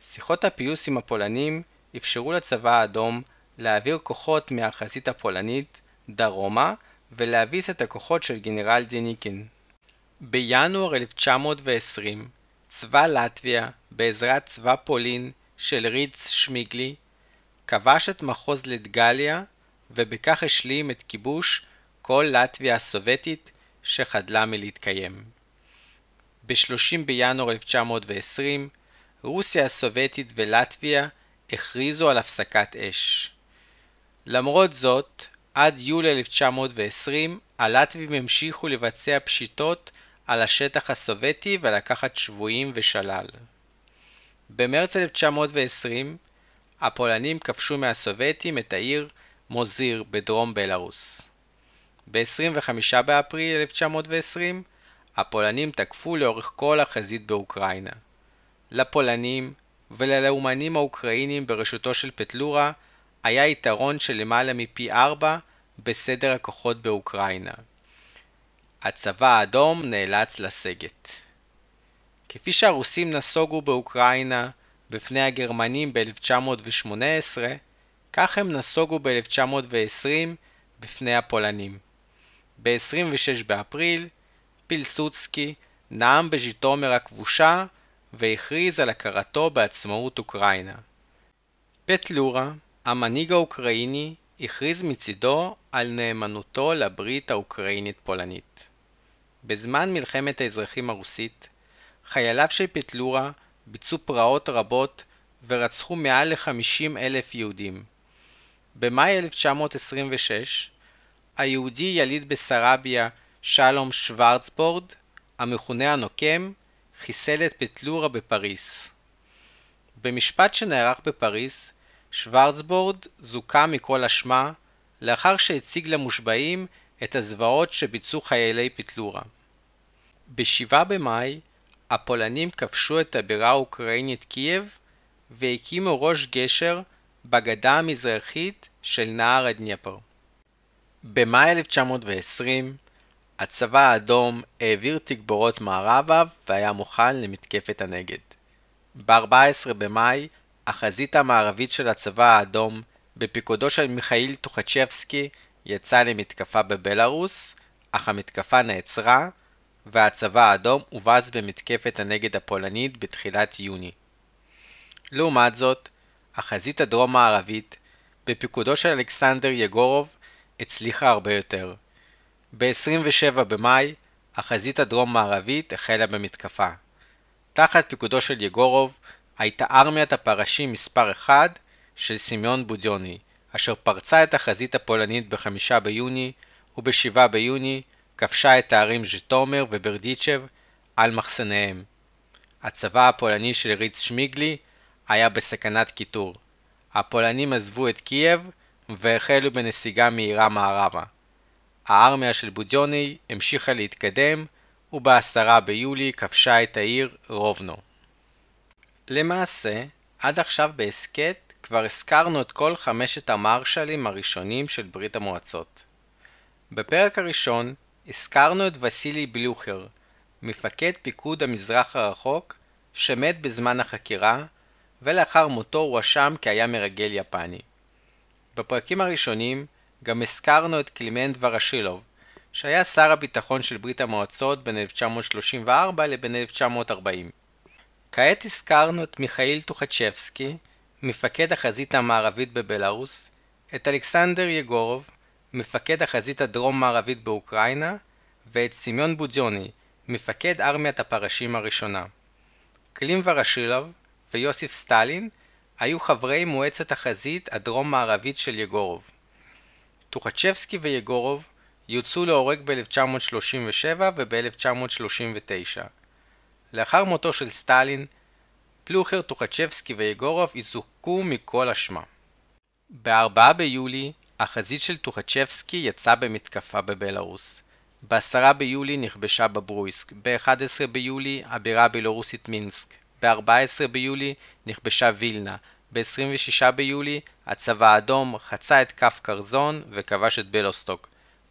שיחות הפיוס עם הפולנים אפשרו לצבא האדום להעביר כוחות מהחזית הפולנית דרומה ולהביס את הכוחות של גנרל זיניקין. בינואר 1920 צבא לטביה, בעזרת צבא פולין של ריץ שמיגלי, כבש את מחוז לטגליה ובכך השלים את כיבוש כל לטביה הסובייטית שחדלה מלהתקיים. ב-30 בינואר 1920 רוסיה הסובייטית ולטביה הכריזו על הפסקת אש. למרות זאת, עד יולי 1920 הלטבים המשיכו לבצע פשיטות על השטח הסובייטי ולקחת שבויים ושלל. במרץ 1920 הפולנים כבשו מהסובייטים את העיר מוזיר בדרום בלארוס. ב-25 באפריל 1920 הפולנים תקפו לאורך כל החזית באוקראינה. לפולנים וללאומנים האוקראינים בראשותו של פטלורה היה יתרון של למעלה מפי ארבע בסדר הכוחות באוקראינה. הצבא האדום נאלץ לסגת. כפי שהרוסים נסוגו באוקראינה בפני הגרמנים ב-1918, כך הם נסוגו ב-1920 בפני הפולנים. ב-26 באפריל, פילסוצקי נאם בז'יטומר הכבושה והכריז על הכרתו בעצמאות אוקראינה. פטלורה, המנהיג האוקראיני, הכריז מצידו על נאמנותו לברית האוקראינית-פולנית. בזמן מלחמת האזרחים הרוסית, חייליו של פטלורה ביצעו פרעות רבות ורצחו מעל ל-50 אלף יהודים. במאי 1926, היהודי יליד בסרביה שלום שוורצבורד, המכונה הנוקם, חיסל את פטלורה בפריס. במשפט שנערך בפריס, שוורצבורד זוכה מכל אשמה לאחר שהציג למושבעים את הזוועות שביצעו חיילי פטלורה. ב-7 במאי הפולנים כבשו את הבירה האוקראינית קייב והקימו ראש גשר בגדה המזרחית של נהר הדניפר. במאי 1920 הצבא האדום העביר תגבורות מערבה והיה מוכן למתקפת הנגד. ב-14 במאי החזית המערבית של הצבא האדום בפיקודו של מיכאיל טוחצ'בסקי יצא למתקפה בבלארוס, אך המתקפה נעצרה והצבא האדום הובס במתקפת הנגד הפולנית בתחילת יוני. לעומת זאת, החזית הדרום-מערבית, בפיקודו של אלכסנדר יגורוב, הצליחה הרבה יותר. ב-27 במאי, החזית הדרום-מערבית החלה במתקפה. תחת פיקודו של יגורוב, הייתה ארמיית הפרשים מספר 1 של סמיון בודיוני, אשר פרצה את החזית הפולנית ב-5 ביוני, וב-7 ביוני כבשה את הערים ז'טומר וברדיצ'ב על מחסניהם. הצבא הפולני של רידז שמיגלי היה בסכנת כיתור. הפולנים עזבו את קייב והחלו בנסיגה מהירה מערבה. הארמיה של בודיוני המשיכה להתקדם וב-10 ביולי כבשה את העיר רובנו. למעשה, עד עכשיו בהסכת כבר הזכרנו את כל חמשת המרשלים הראשונים של ברית המועצות. בפרק הראשון הזכרנו את וסילי בלוכר, מפקד פיקוד המזרח הרחוק, שמת בזמן החקירה, ולאחר מותו הואשם כי היה מרגל יפני. בפרקים הראשונים גם הזכרנו את קלימנט ורשילוב, שהיה שר הביטחון של ברית המועצות בין 1934 לבין 1940. כעת הזכרנו את מיכאיל טוחצ'בסקי, מפקד החזית המערבית בבלארוס, את אלכסנדר יגורוב, מפקד החזית הדרום-מערבית באוקראינה, ואת סמיון בודיוני, מפקד ארמיית הפרשים הראשונה. קלים וורושילוב ויוסיף סטלין היו חברי מועצת החזית הדרום-מערבית של יגורוב. טוחצ'בסקי ויגורוב יוצאו להורג ב-1937 וב-1939. לאחר מותו של סטלין, פלוכר, טוחצ'בסקי ויגורוב יזוכו מכל אשמה. ב-4 ביולי החזית של טוחצ'בסקי יצאה במתקפה בבלארוס. ב-10 ביולי נכבשה בברויסק, ב-11 ביולי הבירה הבלארוסית מינסק, ב-14 ביולי נכבשה וילנה, ב-26 ביולי הצבא האדום חצה את כף קרזון וכבש את בלוסטוק.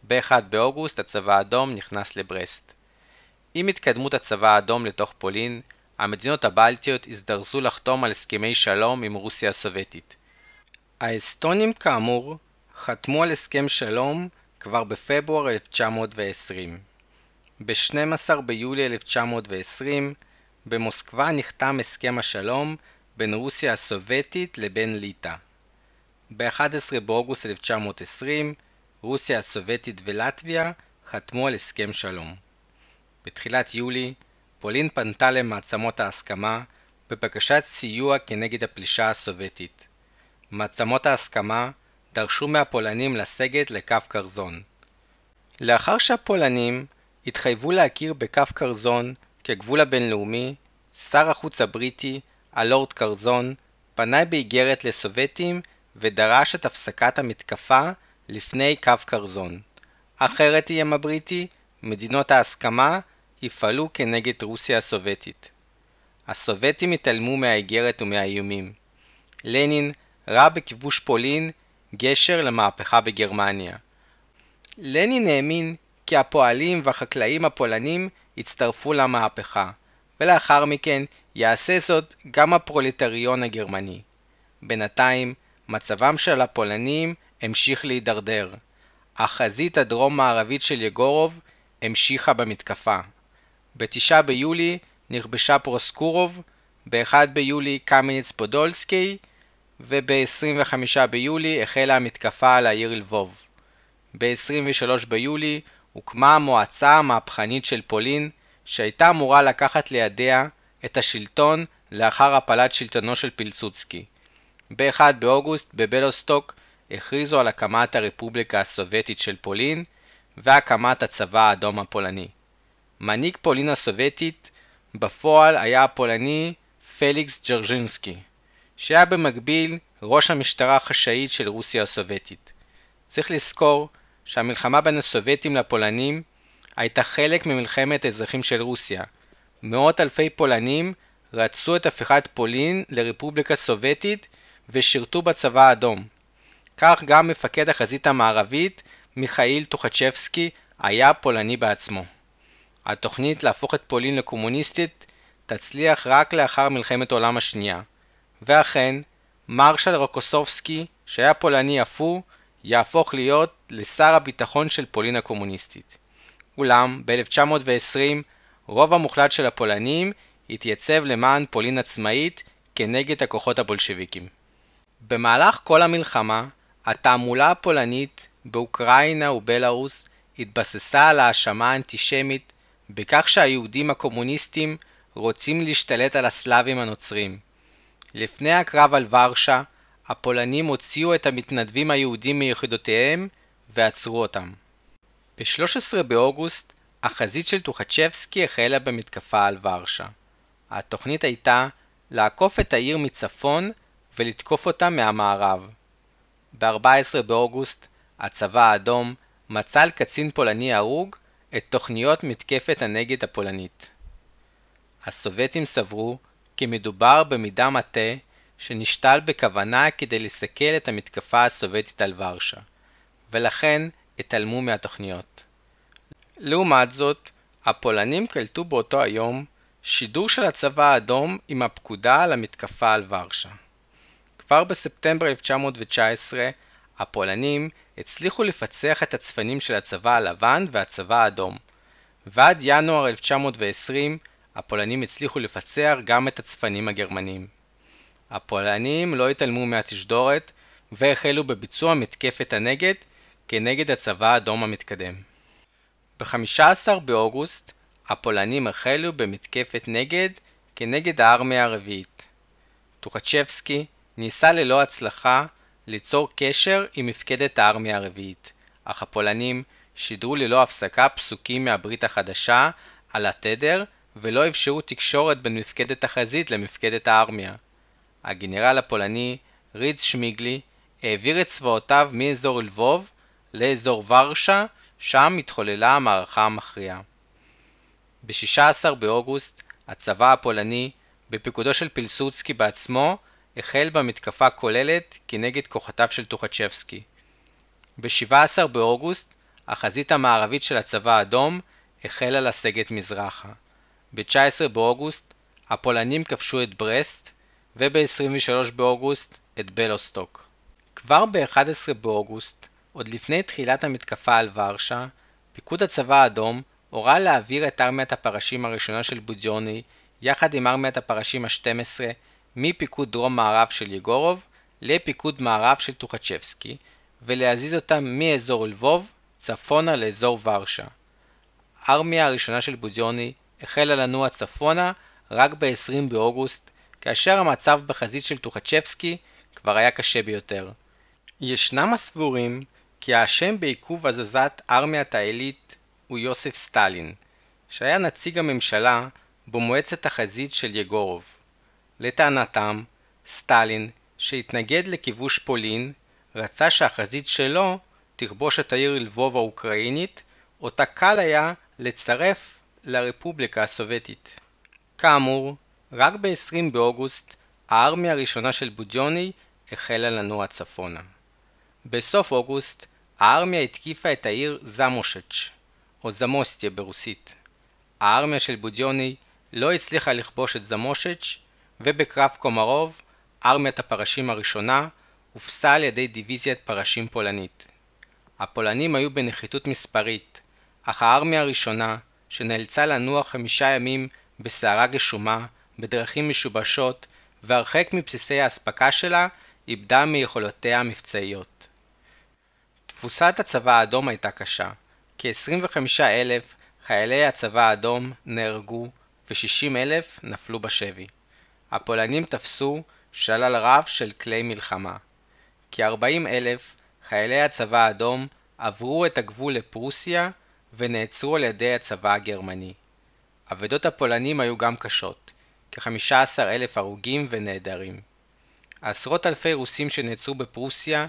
ב-1 באוגוסט הצבא האדום נכנס לברסט. עם התקדמות הצבא האדום לתוך פולין, המדינות הבלטיות הזדרזו לחתום על הסכמי שלום עם רוסיה הסובייטית. האסטונים כאמור חתמו על הסכם שלום כבר בפברואר 1920. ב-12 ביולי 1920 במוסקבה נחתם הסכם השלום בין רוסיה הסובייטית לבין ליטא. ב-11 באוגוסט 1920 רוסיה הסובייטית ולטביה חתמו על הסכם שלום. בתחילת יולי פולין פנתה למעצמות ההסכמה בבקשת סיוע כנגד הפלישה הסובייטית. מעצמות ההסכמה דרשו מהפולנים לסגת לכף קרזון. לאחר שהפולנים התחייבו להכיר בכף קרזון כגבול הבינלאומי, שר החוץ הבריטי, הלורד קרזון, פנה באיגרת לסובייטים ודרש את הפסקת המתקפה לפני קו קרזון. אחרת איים הבריטי, מדינות ההסכמה יפעלו כנגד רוסיה הסובייטית. הסובייטים התעלמו מהאיגרת ומהאיומים. לנין ראה בכיבוש פולין גשר למהפכה בגרמניה. לנין האמין כי הפועלים והחקלאים הפולנים יצטרפו למהפכה, ולאחר מכן יעשה זאת גם הפרולטריון הגרמני. בינתיים, מצבם של הפולנים המשיך להידרדר. החזית הדרום-מערבית של יגורוב המשיכה במתקפה. ב-9 ביולי נכבשה פרוסקורוב, ב-1 ביולי קמיניץ פודולסקי, וב-25 ביולי החלה המתקפה על העיר לבוב. ב-23 ביולי הוקמה המועצה המהפכנית של פולין, שהייתה אמורה לקחת לידיה את השלטון לאחר הפלת שלטונו של פילסוצקי. ב-1 באוגוסט בבלוסטוק הכריזו על הקמת הרפובליקה הסובייטית של פולין והקמת הצבא האדום הפולני. מנהיג פולין הסובייטית בפועל היה הפולני פליקס ג'רג'ינסקי, שהיה במקביל ראש המשטרה החשאית של רוסיה הסובייטית. צריך לזכור שהמלחמה בין הסובייטים לפולנים הייתה חלק ממלחמת האזרחים של רוסיה. מאות אלפי פולנים רצו את הפיכת פולין לרפובליקה סובייטית ושירתו בצבא האדום. כך גם מפקד החזית המערבית, מיכאיל טוחצ'בסקי, היה פולני בעצמו. התוכנית להפוך את פולין לקומוניסטית תצליח רק לאחר מלחמת העולם השנייה. ואכן, מרשל רוקוסובסקי, שהיה פולני אף הוא, יהפוך להיות לשר הביטחון של פולין הקומוניסטית. אולם, ב-1920, רוב המוחלט של הפולנים התייצב למען פולין עצמאית כנגד הכוחות הבולשביקים. במהלך כל המלחמה, התעמולה הפולנית באוקראינה ובלארוס התבססה על האשמה האנטישמית בכך שהיהודים הקומוניסטים רוצים להשתלט על הסלאבים הנוצרים. לפני הקרב על ורשה, הפולנים הוציאו את המתנדבים היהודים מיחידותיהם ועצרו אותם. ב-13 באוגוסט, החזית של טוחצ'בסקי החלה במתקפה על ורשה. התוכנית הייתה לעקוף את העיר מצפון ולתקוף אותה מהמערב. ב-14 באוגוסט, הצבא האדום מצא על קצין פולני הרוג את תוכניות מתקפת הנגד הפולנית. הסובייטים סברו כי מדובר במידע מטה שנשתל בכוונה כדי לסכל את המתקפה הסובייטית על ורשה, ולכן התעלמו מהתוכניות. לעומת זאת, הפולנים קלטו באותו היום שידור של הצבא האדום עם הפקודה על המתקפה על ורשה. כבר בספטמבר 1919, הפולנים הצליחו לפצח את הצפנים של הצבא הלבן והצבא האדום, ועד ינואר 1920 הפולנים הצליחו לפצח גם את הצפנים הגרמנים. הפולנים לא התעלמו מהתשדורת והחלו בביצוע מתקפת הנגד כנגד הצבא האדום המתקדם. ב-15 באוגוסט הפולנים החלו במתקפת נגד כנגד הארמיה הרביעית. טוחצ'בסקי ניסה ללא הצלחה ליצור קשר עם מפקדת הארמיה הרביעית, אך הפולנים שידרו ללא הפסקה פסוקים מהברית החדשה על התדר ולא אפשרו תקשורת בין מפקדת החזית למפקדת הארמיה. הגנרל הפולני ריץ שמיגלי העביר את צבאותיו מאזור לבוב לאזור ורשה, שם התחוללה המערכה המכריעה. ב-16 באוגוסט הצבא הפולני, בפיקודו של פילסוצקי בעצמו, החל במתקפה כוללת כנגד כוחותיו של טוחצ'בסקי. ב-17 באוגוסט החזית המערבית של הצבא האדום החלה לסגת מזרחה. ב-19 באוגוסט הפולנים כבשו את ברסט, וב-23 באוגוסט את בלוסטוק. כבר ב-11 באוגוסט, עוד לפני תחילת המתקפה על ורשה, פיקוד הצבא האדום הורה להעביר את ארמיית הפרשים הראשונה של בודיוני יחד עם ארמיית הפרשים ה-12 מפיקוד דרום-מערב של יגורוב לפיקוד מערב של טוחצ'בסקי ולהזיז אותם מאזור לבוב צפונה לאזור ורשה. הארמיה הראשונה של בודיוני החלה לנוע צפונה רק ב-20 באוגוסט, כאשר המצב בחזית של טוחצ'בסקי כבר היה קשה ביותר. ישנם הסבורים כי האשם בעיכוב הזזת ארמיית העילית הוא יוסף סטלין, שהיה נציג הממשלה במועצת החזית של יגורוב. לטענתם, סטלין, שהתנגד לכיבוש פולין, רצה שהחזית שלו תכבוש את העיר לבוב האוקראינית, אותה קל היה לצרף לרפובליקה הסובייטית. כאמור, רק ב-20 באוגוסט הארמיה הראשונה של בודיוני החלה לנוע צפונה. בסוף אוגוסט הארמיה התקיפה את העיר זמושץ', או זמוסטיה ברוסית. הארמיה של בודיוני לא הצליחה לכבוש את זמושץ', ובקרב קומרוב, ארמיית הפרשים הראשונה הופסה על ידי דיוויזיית פרשים פולנית. הפולנים היו בנחיתות מספרית, אך הארמיה הראשונה, שנאלצה לנוע חמישה ימים בסערה גשומה, בדרכים משובשות, והרחק מבסיסי האספקה שלה, איבדה מיכולותיה המבצעיות. תבוסת הצבא האדום הייתה קשה. כ-25 אלף חיילי הצבא האדום נהרגו ו-60 אלף נפלו בשבי. הפולנים תפסו שלל רב של כלי מלחמה. כ-40 אלף חיילי הצבא האדום עברו את הגבול לפרוסיה ונעצרו על ידי הצבא הגרמני. אבדות הפולנים היו גם קשות, כ-15 אלף הרוגים ונעדרים. עשרות אלפי רוסים שנעצרו בפרוסיה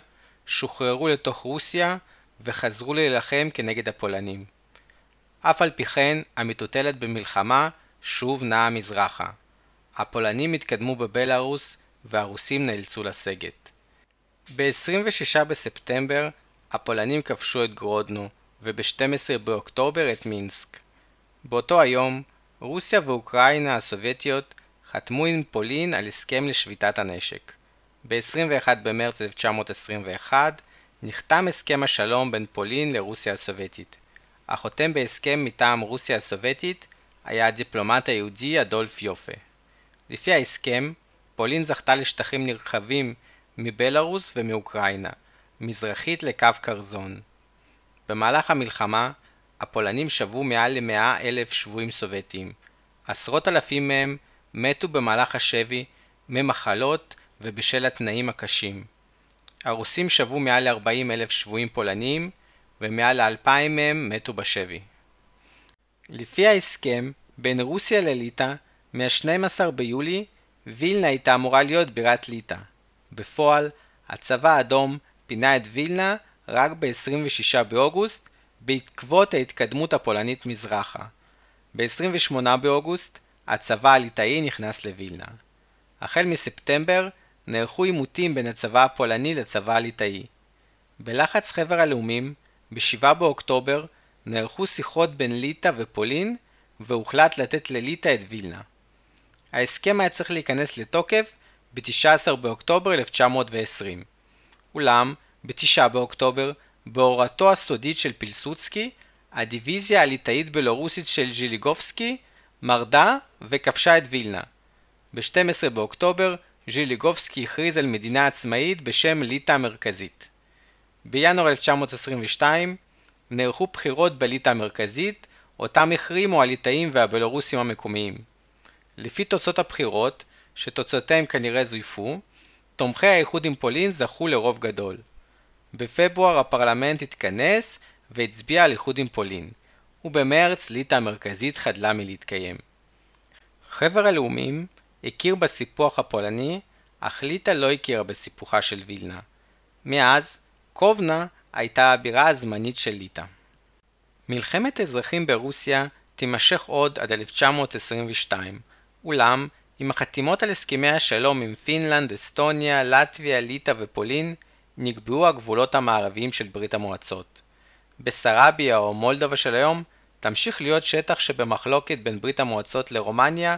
שוחררו לתוך רוסיה וחזרו להילחם כנגד הפולנים. אף על פי כן, המטוטלת במלחמה שוב נעה מזרחה. הפולנים התקדמו בבלארוס והרוסים נאלצו לסגת. ב-26 בספטמבר הפולנים כבשו את גרודנו, וב-12 באוקטובר את מינסק. באותו היום, רוסיה ואוקראינה הסובייטיות חתמו עם פולין על הסכם לשביתת הנשק. ב-21 במרץ 1921 נחתם הסכם השלום בין פולין לרוסיה הסובייטית. החותם בהסכם מטעם רוסיה הסובייטית היה הדיפלומט היהודי אדולף יופה. לפי ההסכם, פולין זכתה לשטחים נרחבים מבלארוס ומאוקראינה, מזרחית לקו קרזון. במהלך המלחמה, הפולנים שבו מעל למאה אלף שבויים סובייטים. עשרות אלפים מהם מתו במהלך השבי ממחלות ובשל התנאים הקשים. הרוסים שבו מעל ל-40 אלף שבויים פולנים, ומעל ל-2,000 מהם מתו בשבי. לפי ההסכם בין רוסיה לליטא, מה-12 ביולי, וילנה הייתה אמורה להיות בירת ליטא. בפועל, הצבא האדום פינה את וילנה רק ב-26 באוגוסט, בעקבות ההתקדמות הפולנית מזרחה. ב-28 באוגוסט, הצבא הליטאי נכנס לווילנה. החל מספטמבר, נערכו עימותים בין הצבא הפולני לצבא הליטאי. בלחץ חבר הלאומים, ב-7 באוקטובר, נערכו שיחות בין ליטא ופולין, והוחלט לתת לליטא את וילנה. ההסכם היה צריך להיכנס לתוקף ב-19 באוקטובר 1920. אולם, ב-9 באוקטובר, בהוראתו הסודית של פילסוצקי, הדיוויזיה הליטאית-בלורוסית של ז'יליגובסקי מרדה וכבשה את וילנה. ב-12 באוקטובר, ז'יליגובסקי הכריז על מדינה עצמאית בשם ליטא המרכזית. בינואר 1922 נערכו בחירות בליטא המרכזית, אותם החרימו הליטאים והבלורוסים המקומיים. לפי תוצאות הבחירות, שתוצאותיהם כנראה זויפו, תומכי האיחוד עם פולין זכו לרוב גדול. בפברואר הפרלמנט התכנס והצביע על איחוד עם פולין, ובמרץ ליטא המרכזית חדלה מלהתקיים. חבר הלאומים הכיר בסיפוח הפולני, אך ליטא לא הכירה בסיפוחה של וילנה. מאז, קובנה הייתה הבירה הזמנית של ליטא. מלחמת אזרחים ברוסיה תימשך עוד עד 1922, אולם עם החתימות על הסכמי השלום עם פינלנד, אסטוניה, לטביה, ליטא ופולין, נקבעו הגבולות המערביים של ברית המועצות. בסרביה או מולדובה של היום תמשיך להיות שטח שבמחלוקת בין ברית המועצות לרומניה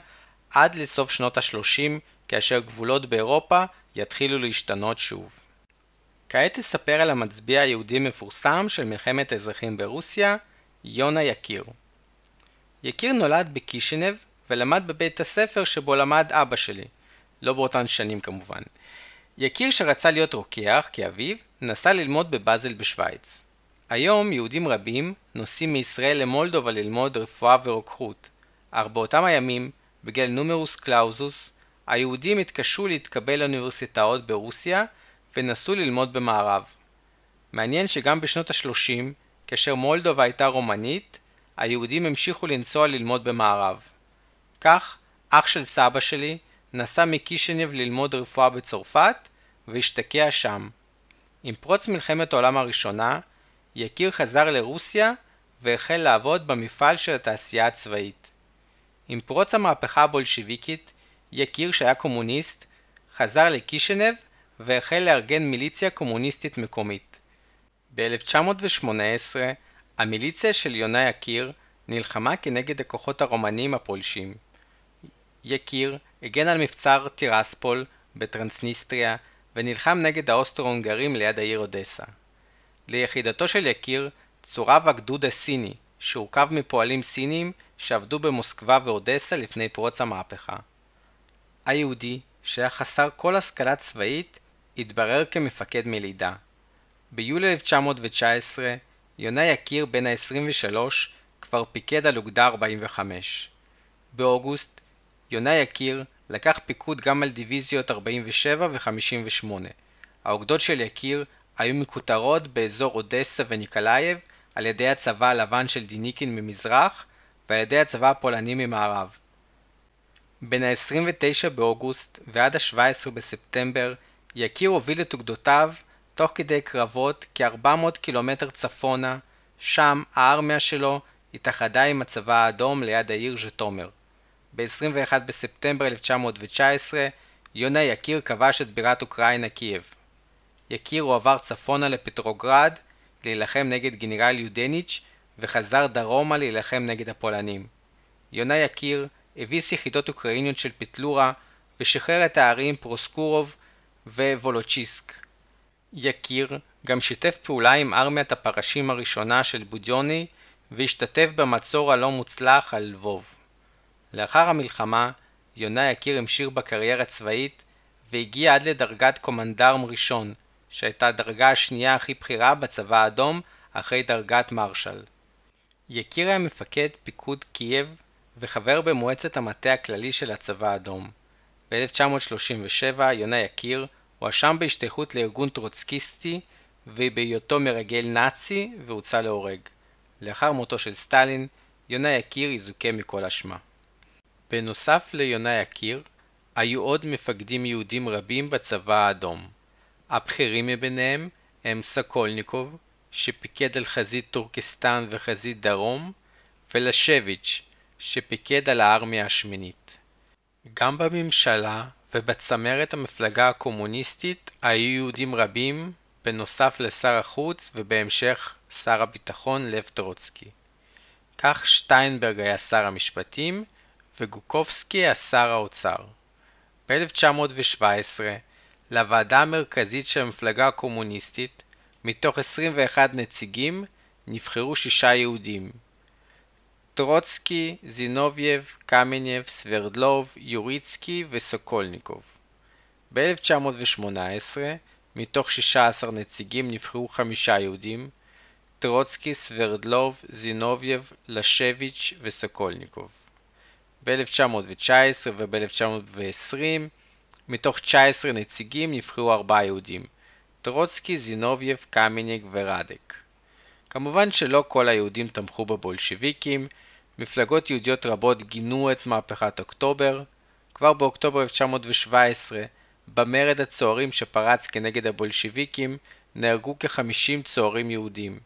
עד לסוף שנות ה-30, כאשר גבולות באירופה יתחילו להשתנות שוב. כעת אספר על המצביע היהודי מפורסם של מלחמת האזרחים ברוסיה, יונה יקיר. יקיר נולד בקישינב ולמד בבית הספר שבו למד אבא שלי, לא באותן שנים כמובן. יקיר שרצה להיות רוקח, כאביו, נסע ללמוד בבאזל בשוויץ. היום יהודים רבים נוסעים מישראל למולדובה ללמוד רפואה ורוקחות, אך באותם הימים, בגלל נומרוס קלאוזוס, היהודים התקשו להתקבל לאוניברסיטאות ברוסיה ונסו ללמוד במערב. מעניין שגם בשנות ה-30, כאשר מולדובה הייתה רומנית, היהודים המשיכו לנסוע ללמוד במערב. כך, אח של סבא שלי נסע מקישינב ללמוד רפואה בצרפת והשתקע שם. עם פרוץ מלחמת העולם הראשונה, יקיר חזר לרוסיה והחל לעבוד במפעל של התעשייה הצבאית. עם פרוץ המהפכה הבולשיביקית, יקיר שהיה קומוניסט, חזר לקישינב והחל לארגן מיליציה קומוניסטית מקומית. ב-1918 המיליציה של יונה יקיר נלחמה כנגד הכוחות הרומנים הפולשים. יקיר הגן על מבצר טירספול בטרנסניסטריה ונלחם נגד האוסטרו-הונגרים ליד העיר אודסה. ליחידתו של יקיר צורב הגדוד הסיני, שהורכב מפועלים סינים שעבדו במוסקבה ואודסה לפני פרוץ המהפכה. היהודי, שהיה חסר כל השכלה צבאית, התברר כמפקד מלידה. ביולי 1919, יונה יקיר בן ה-23 כבר פיקד על אוגדה 45. באוגוסט, יונה יקיר לקח פיקוד גם על דיוויזיות 47 ו-58. האוגדות של יקיר היו מכותרות באזור אודסה וניקולייב על ידי הצבא הלבן של דניקין ממזרח ועל ידי הצבא הפולני ממערב. בין ה-29 באוגוסט ועד ה-17 בספטמבר יקיר הוביל את אוגדותיו תוך כדי קרבות כ-400 קילומטר צפונה, שם הארמיה שלו התאחדה עם הצבא האדום ליד העיר ז'טומר. ב-21 בספטמבר 1919 יונה יקיר כבש את בירת אוקראינה קייב. יקיר הועבר צפונה לפטרוגרד להילחם נגד גנרל יודניץ' וחזר דרומה להילחם נגד הפולנים. יונה יקיר הביס יחידות אוקראיניות של פטלורה ושחרר את הערים פרוסקורוב ווולוצ'יסק. יקיר גם שיתף פעולה עם ארמיית הפרשים הראשונה של בודיוני והשתתף במצור הלא מוצלח על לבוב. לאחר המלחמה, יונה יקיר המשיך בקריירה צבאית והגיע עד לדרגת קומנדרם ראשון, שהייתה הדרגה השנייה הכי בכירה בצבא האדום אחרי דרגת מרשל. יקיר היה מפקד פיקוד קייב וחבר במועצת המטה הכללי של הצבא האדום. ב-1937 יונה יקיר הואשם בהשתייכות לארגון טרוצקיסטי ובהיותו מרגל נאצי והוצא להורג. לאחר מותו של סטלין, יונה יקיר יזוכה מכל אשמה. בנוסף ליונה יקיר, היו עוד מפקדים יהודים רבים בצבא האדום. הבכירים מביניהם הם סוקולניקוב, שפיקד על חזית טורקסטן וחזית דרום, ולשביץ', שפיקד על הארמיה השמינית. גם בממשלה ובצמרת המפלגה הקומוניסטית היו יהודים רבים, בנוסף לשר החוץ ובהמשך שר הביטחון לב טרוצקי. כך שטיינברג היה שר המשפטים וגוקובסקי היה שר האוצר. ב-1917, לוועדה המרכזית של המפלגה הקומוניסטית, מתוך 21 נציגים, נבחרו שישה יהודים. טרוצקי, זינובייב, קמנייב, סברדלוב, יוריצקי וסוקולניקוב. ב-1918, מתוך 16 נציגים נבחרו חמישה יהודים, טרוצקי, סברדלוב, זינובייב, לשביץ' וסוקולניקוב. ב-1919 וב-1920 מתוך 19 נציגים נבחרו ארבעה יהודים טרוצקי, זינובייב, קמנייב ורדק. כמובן שלא כל היהודים תמכו בבולשביקים, מפלגות יהודיות רבות גינו את מהפכת אוקטובר. כבר באוקטובר 1917, במרד הצוערים שפרץ כנגד הבולשביקים, נהרגו כ-50 צוערים יהודים.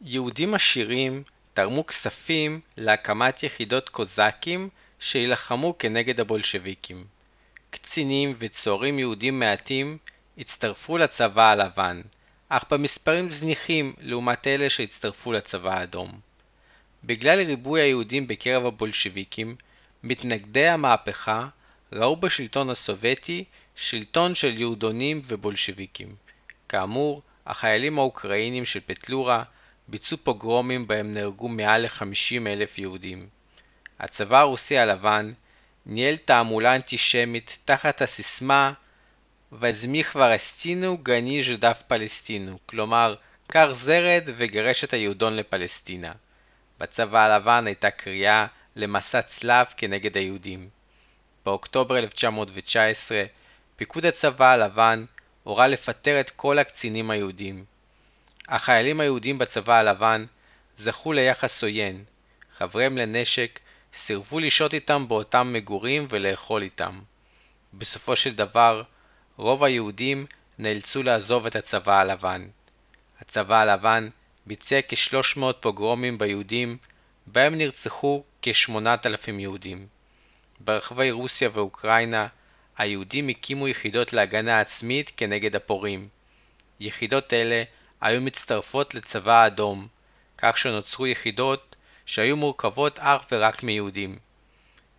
יהודים עשירים תרמו כספים להקמת יחידות קוזקים שיילחמו כנגד הבולשביקים. קצינים וצוערים יהודים מעטים הצטרפו לצבא הלבן, אך במספרים זניחים לעומת אלה שהצטרפו לצבא האדום. בגלל ריבוי היהודים בקרב הבולשביקים, מתנגדי המהפכה ראו בשלטון הסובייטי שלטון של יהודונים ובולשביקים. כאמור, החיילים האוקראינים של פטלורה ביצעו פוגרומים בהם נהרגו מעל ל-50 אלף יהודים. הצבא הרוסי הלבן ניהל תעמולה אנטישמית תחת הסיסמה וזמיך ורסטינו גני ז'דף פלסטינו, כלומר, קר זרד וגרש את היהודון לפלסטינה. בצבא הלבן הייתה קריאה למסע צלב כנגד היהודים. באוקטובר 1919, פיקוד הצבא הלבן הורה לפטר את כל הקצינים היהודים. החיילים היהודים בצבא הלבן זכו ליחס עוין. חבריהם לנשק סירבו לשהות איתם באותם מגורים ולאכול איתם. בסופו של דבר, רוב היהודים נאלצו לעזוב את הצבא הלבן. הצבא הלבן ביצע כ-300 פוגרומים ביהודים, בהם נרצחו כ-8,000 יהודים. ברחבי רוסיה ואוקראינה, היהודים הקימו יחידות להגנה עצמית כנגד הפורעים. יחידות אלה היו מצטרפות לצבא האדום, כך שנוצרו יחידות שהיו מורכבות אך ורק מיהודים.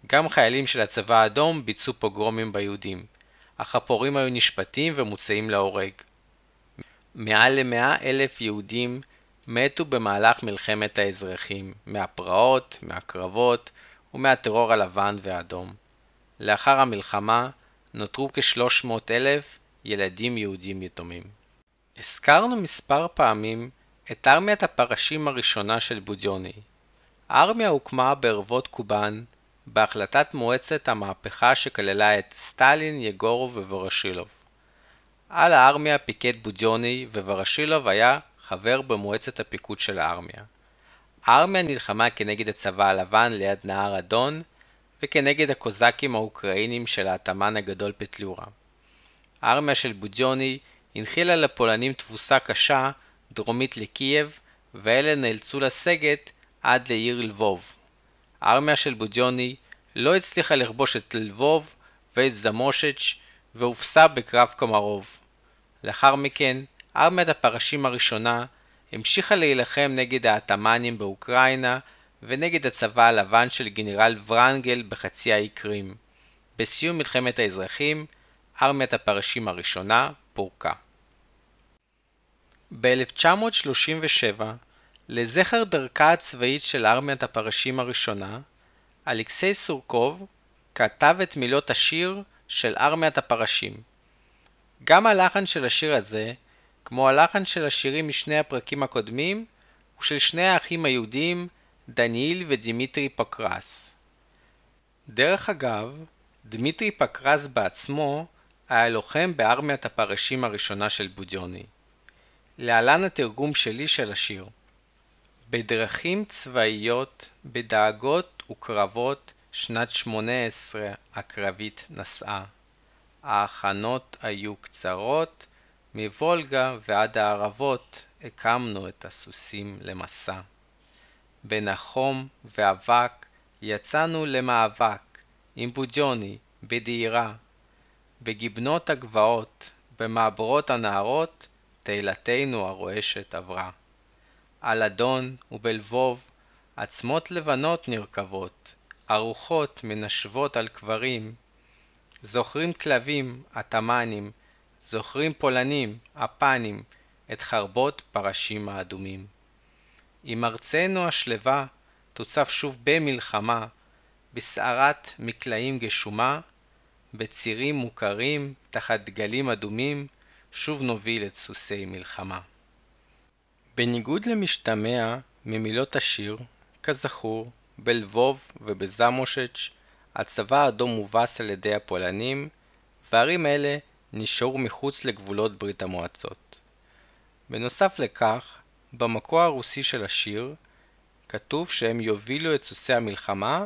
גם חיילים של הצבא האדום ביצעו פוגרומים ביהודים, אך הפורעים היו נשפטים ומוצאים להורג. מעל למאה אלף יהודים מתו במהלך מלחמת האזרחים, מהפרעות, מהקרבות ומהטרור הלבן והאדום. לאחר המלחמה נותרו כ-300 אלף ילדים יהודים יתומים. הזכרנו מספר פעמים את ארמיית הפרשים הראשונה של בודיוני. הארמיה הוקמה בערבות קובאן בהחלטת מועצת המהפכה שכללה את סטלין, יגורוב וורשילוב. על הארמיה פיקד בודיוני וורשילוב היה חבר במועצת הפיקוד של הארמיה. הארמיה נלחמה כנגד הצבא הלבן ליד נהר אדון וכנגד הקוזקים האוקראינים של האטמן הגדול פטלורה. הארמיה של בודיוני הנחילה לפולנים תבוסה קשה דרומית לקייב, ואלה נאלצו לסגת עד לעיר לבוב. הארמיה של בודיוני לא הצליחה לכבוש את לבוב ואת זמושץ' והופסה בקרב קומרוב. לאחר מכן, ארמיית הפרשים הראשונה המשיכה להילחם נגד העת'מאנים באוקראינה ונגד הצבא הלבן של גנרל ורנגל בחצי האי קרים. בסיום מלחמת האזרחים, ארמיית הפרשים הראשונה פורקה. ב-1937, לזכר דרכה הצבאית של ארמיית הפרשים הראשונה, אלכסיי סורקוב כתב את מילות השיר של ארמיית הפרשים. גם הלחן של השיר הזה, כמו הלחן של השירים משני הפרקים הקודמים, הוא של שני האחים היהודים, דניאל ודימיטרי פוקרס. דרך אגב, דמיטרי פוקרס בעצמו היה לוחם בארמיית הפרשים הראשונה של בודיוני. להלן התרגום שלי של השיר בדרכים צבאיות, בדאגות וקרבות, שנת שמונה עשרה הקרבית נסעה. ההכנות היו קצרות, מוולגה ועד הערבות הקמנו את הסוסים למסע. בנחום ואבק יצאנו למאבק עם בודיוני בדהירה. בגיבנות הגבעות, במעברות הנהרות, תהילתנו הרועשת עברה. על אדון ובלבוב עצמות לבנות נרקבות, ארוחות מנשבות על קברים. זוכרים כלבים, התמנים, זוכרים פולנים, הפנים, את חרבות פרשים האדומים. אם ארצנו השלווה תוצף שוב במלחמה, בסערת מקלעים גשומה, בצירים מוכרים, תחת דגלים אדומים, שוב נוביל את סוסי מלחמה. בניגוד למשתמע ממילות השיר, כזכור, בלבוב ובזמושץ' הצבא האדום מובס על ידי הפולנים, וערים אלה נשארו מחוץ לגבולות ברית המועצות. בנוסף לכך, במקור הרוסי של השיר, כתוב שהם יובילו את סוסי המלחמה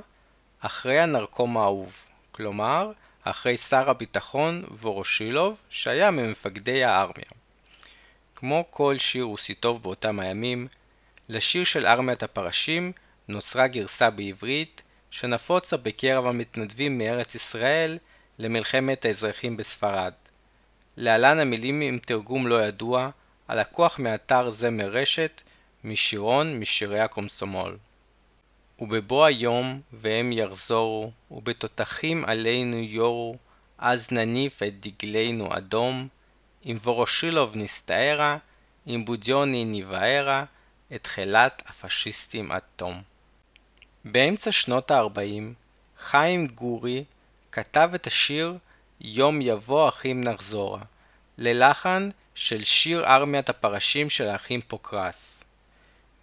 אחרי הנרקום האהוב, כלומר, אחרי שר הביטחון וורושילוב, שהיה ממפקדי הארמיה. כמו כל שיר רוסי טוב באותם הימים, לשיר של ארמיית הפרשים נוצרה גרסה בעברית שנפוצה בקרב המתנדבים מארץ ישראל למלחמת האזרחים בספרד. להלן המילים עם תרגום לא ידוע, הלקוח מאתר זמר רשת, משירון משירי הקומסומול. ובבוא היום והם יחזורו, ובתותחים עלינו יורו, אז נניף את דגלנו אדום, עם וורושילוב נסתערה, עם בודיוני נבערה, את חילת הפשיסטים עד תום. באמצע שנות ה-40, חיים גורי כתב את השיר "יום יבוא אחים נחזורה", ללחן של שיר ארמיית הפרשים של האחים פוקרס.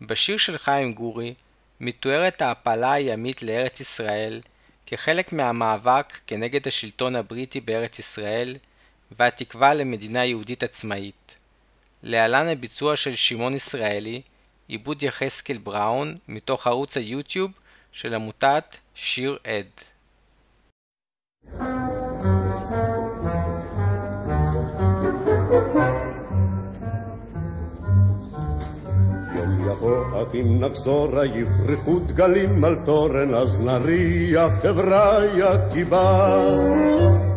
בשיר של חיים גורי מתוארת ההעפלה הימית לארץ ישראל כחלק מהמאבק כנגד השלטון הבריטי בארץ ישראל והתקווה למדינה יהודית עצמאית. להלן הביצוע של שמעון ישראלי, עיבוד יחזקאל בראון, מתוך ערוץ היוטיוב של עמותת שיר עד. אם נחזורה יפרחו דגלים על תורן אז נריח חבריה קיבה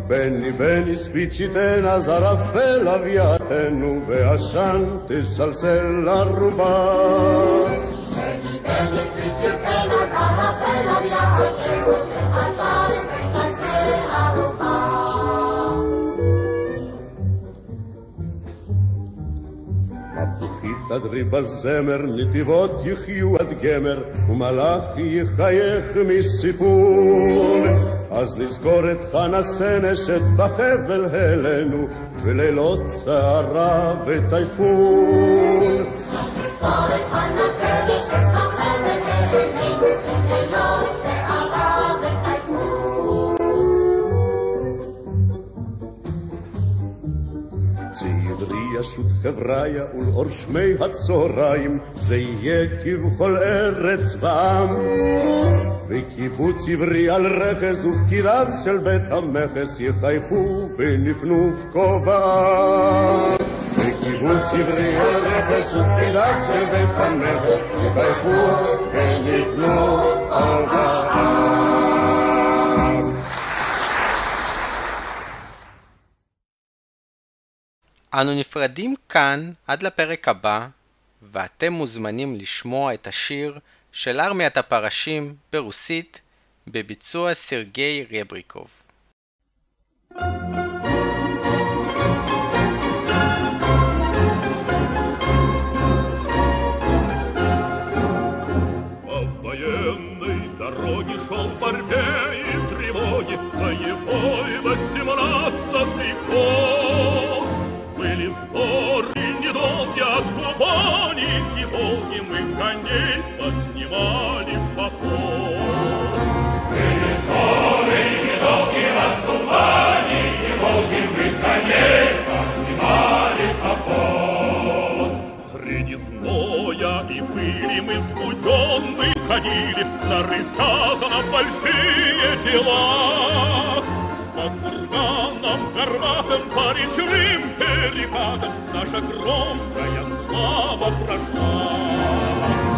בני בני ספיצ'יתנה אז ערפל אבייתנו ועשן תסלסל ערובה בני בני ספיצ'יתנה אז ערפל אבייתנו תדרי בזמר, נתיבות יחיו עד גמר, ומלאך יחייך מסיפור. אז נזכור את חנה סנשת בחבל הלנו, ולילות צערה וטייפון. ישוט חבריה ולאור שמי הצהריים, זה יהיה כבכל ארץ ועם. וקיבוץ עברי על רכס ופקידיו של בית המכס יחייכו בנפנוף כובעם. קיבוץ עברי על רכס ותפילת של בית המכס, יברכו וניתנו הודעה. אנו נפרדים כאן עד לפרק הבא, ואתם מוזמנים לשמוע את השיר של ארמיית הפרשים ברוסית בביצוע סרגי רבריקוב. thank you ходили на рысах на большие дела. По курганам, горбатым, по речным перекатам наша громкая слава прошла.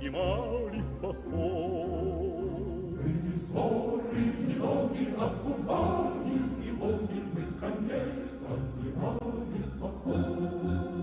i mali фахор. Принесворы и ноги окупали, и логин мы коней поднимали поход.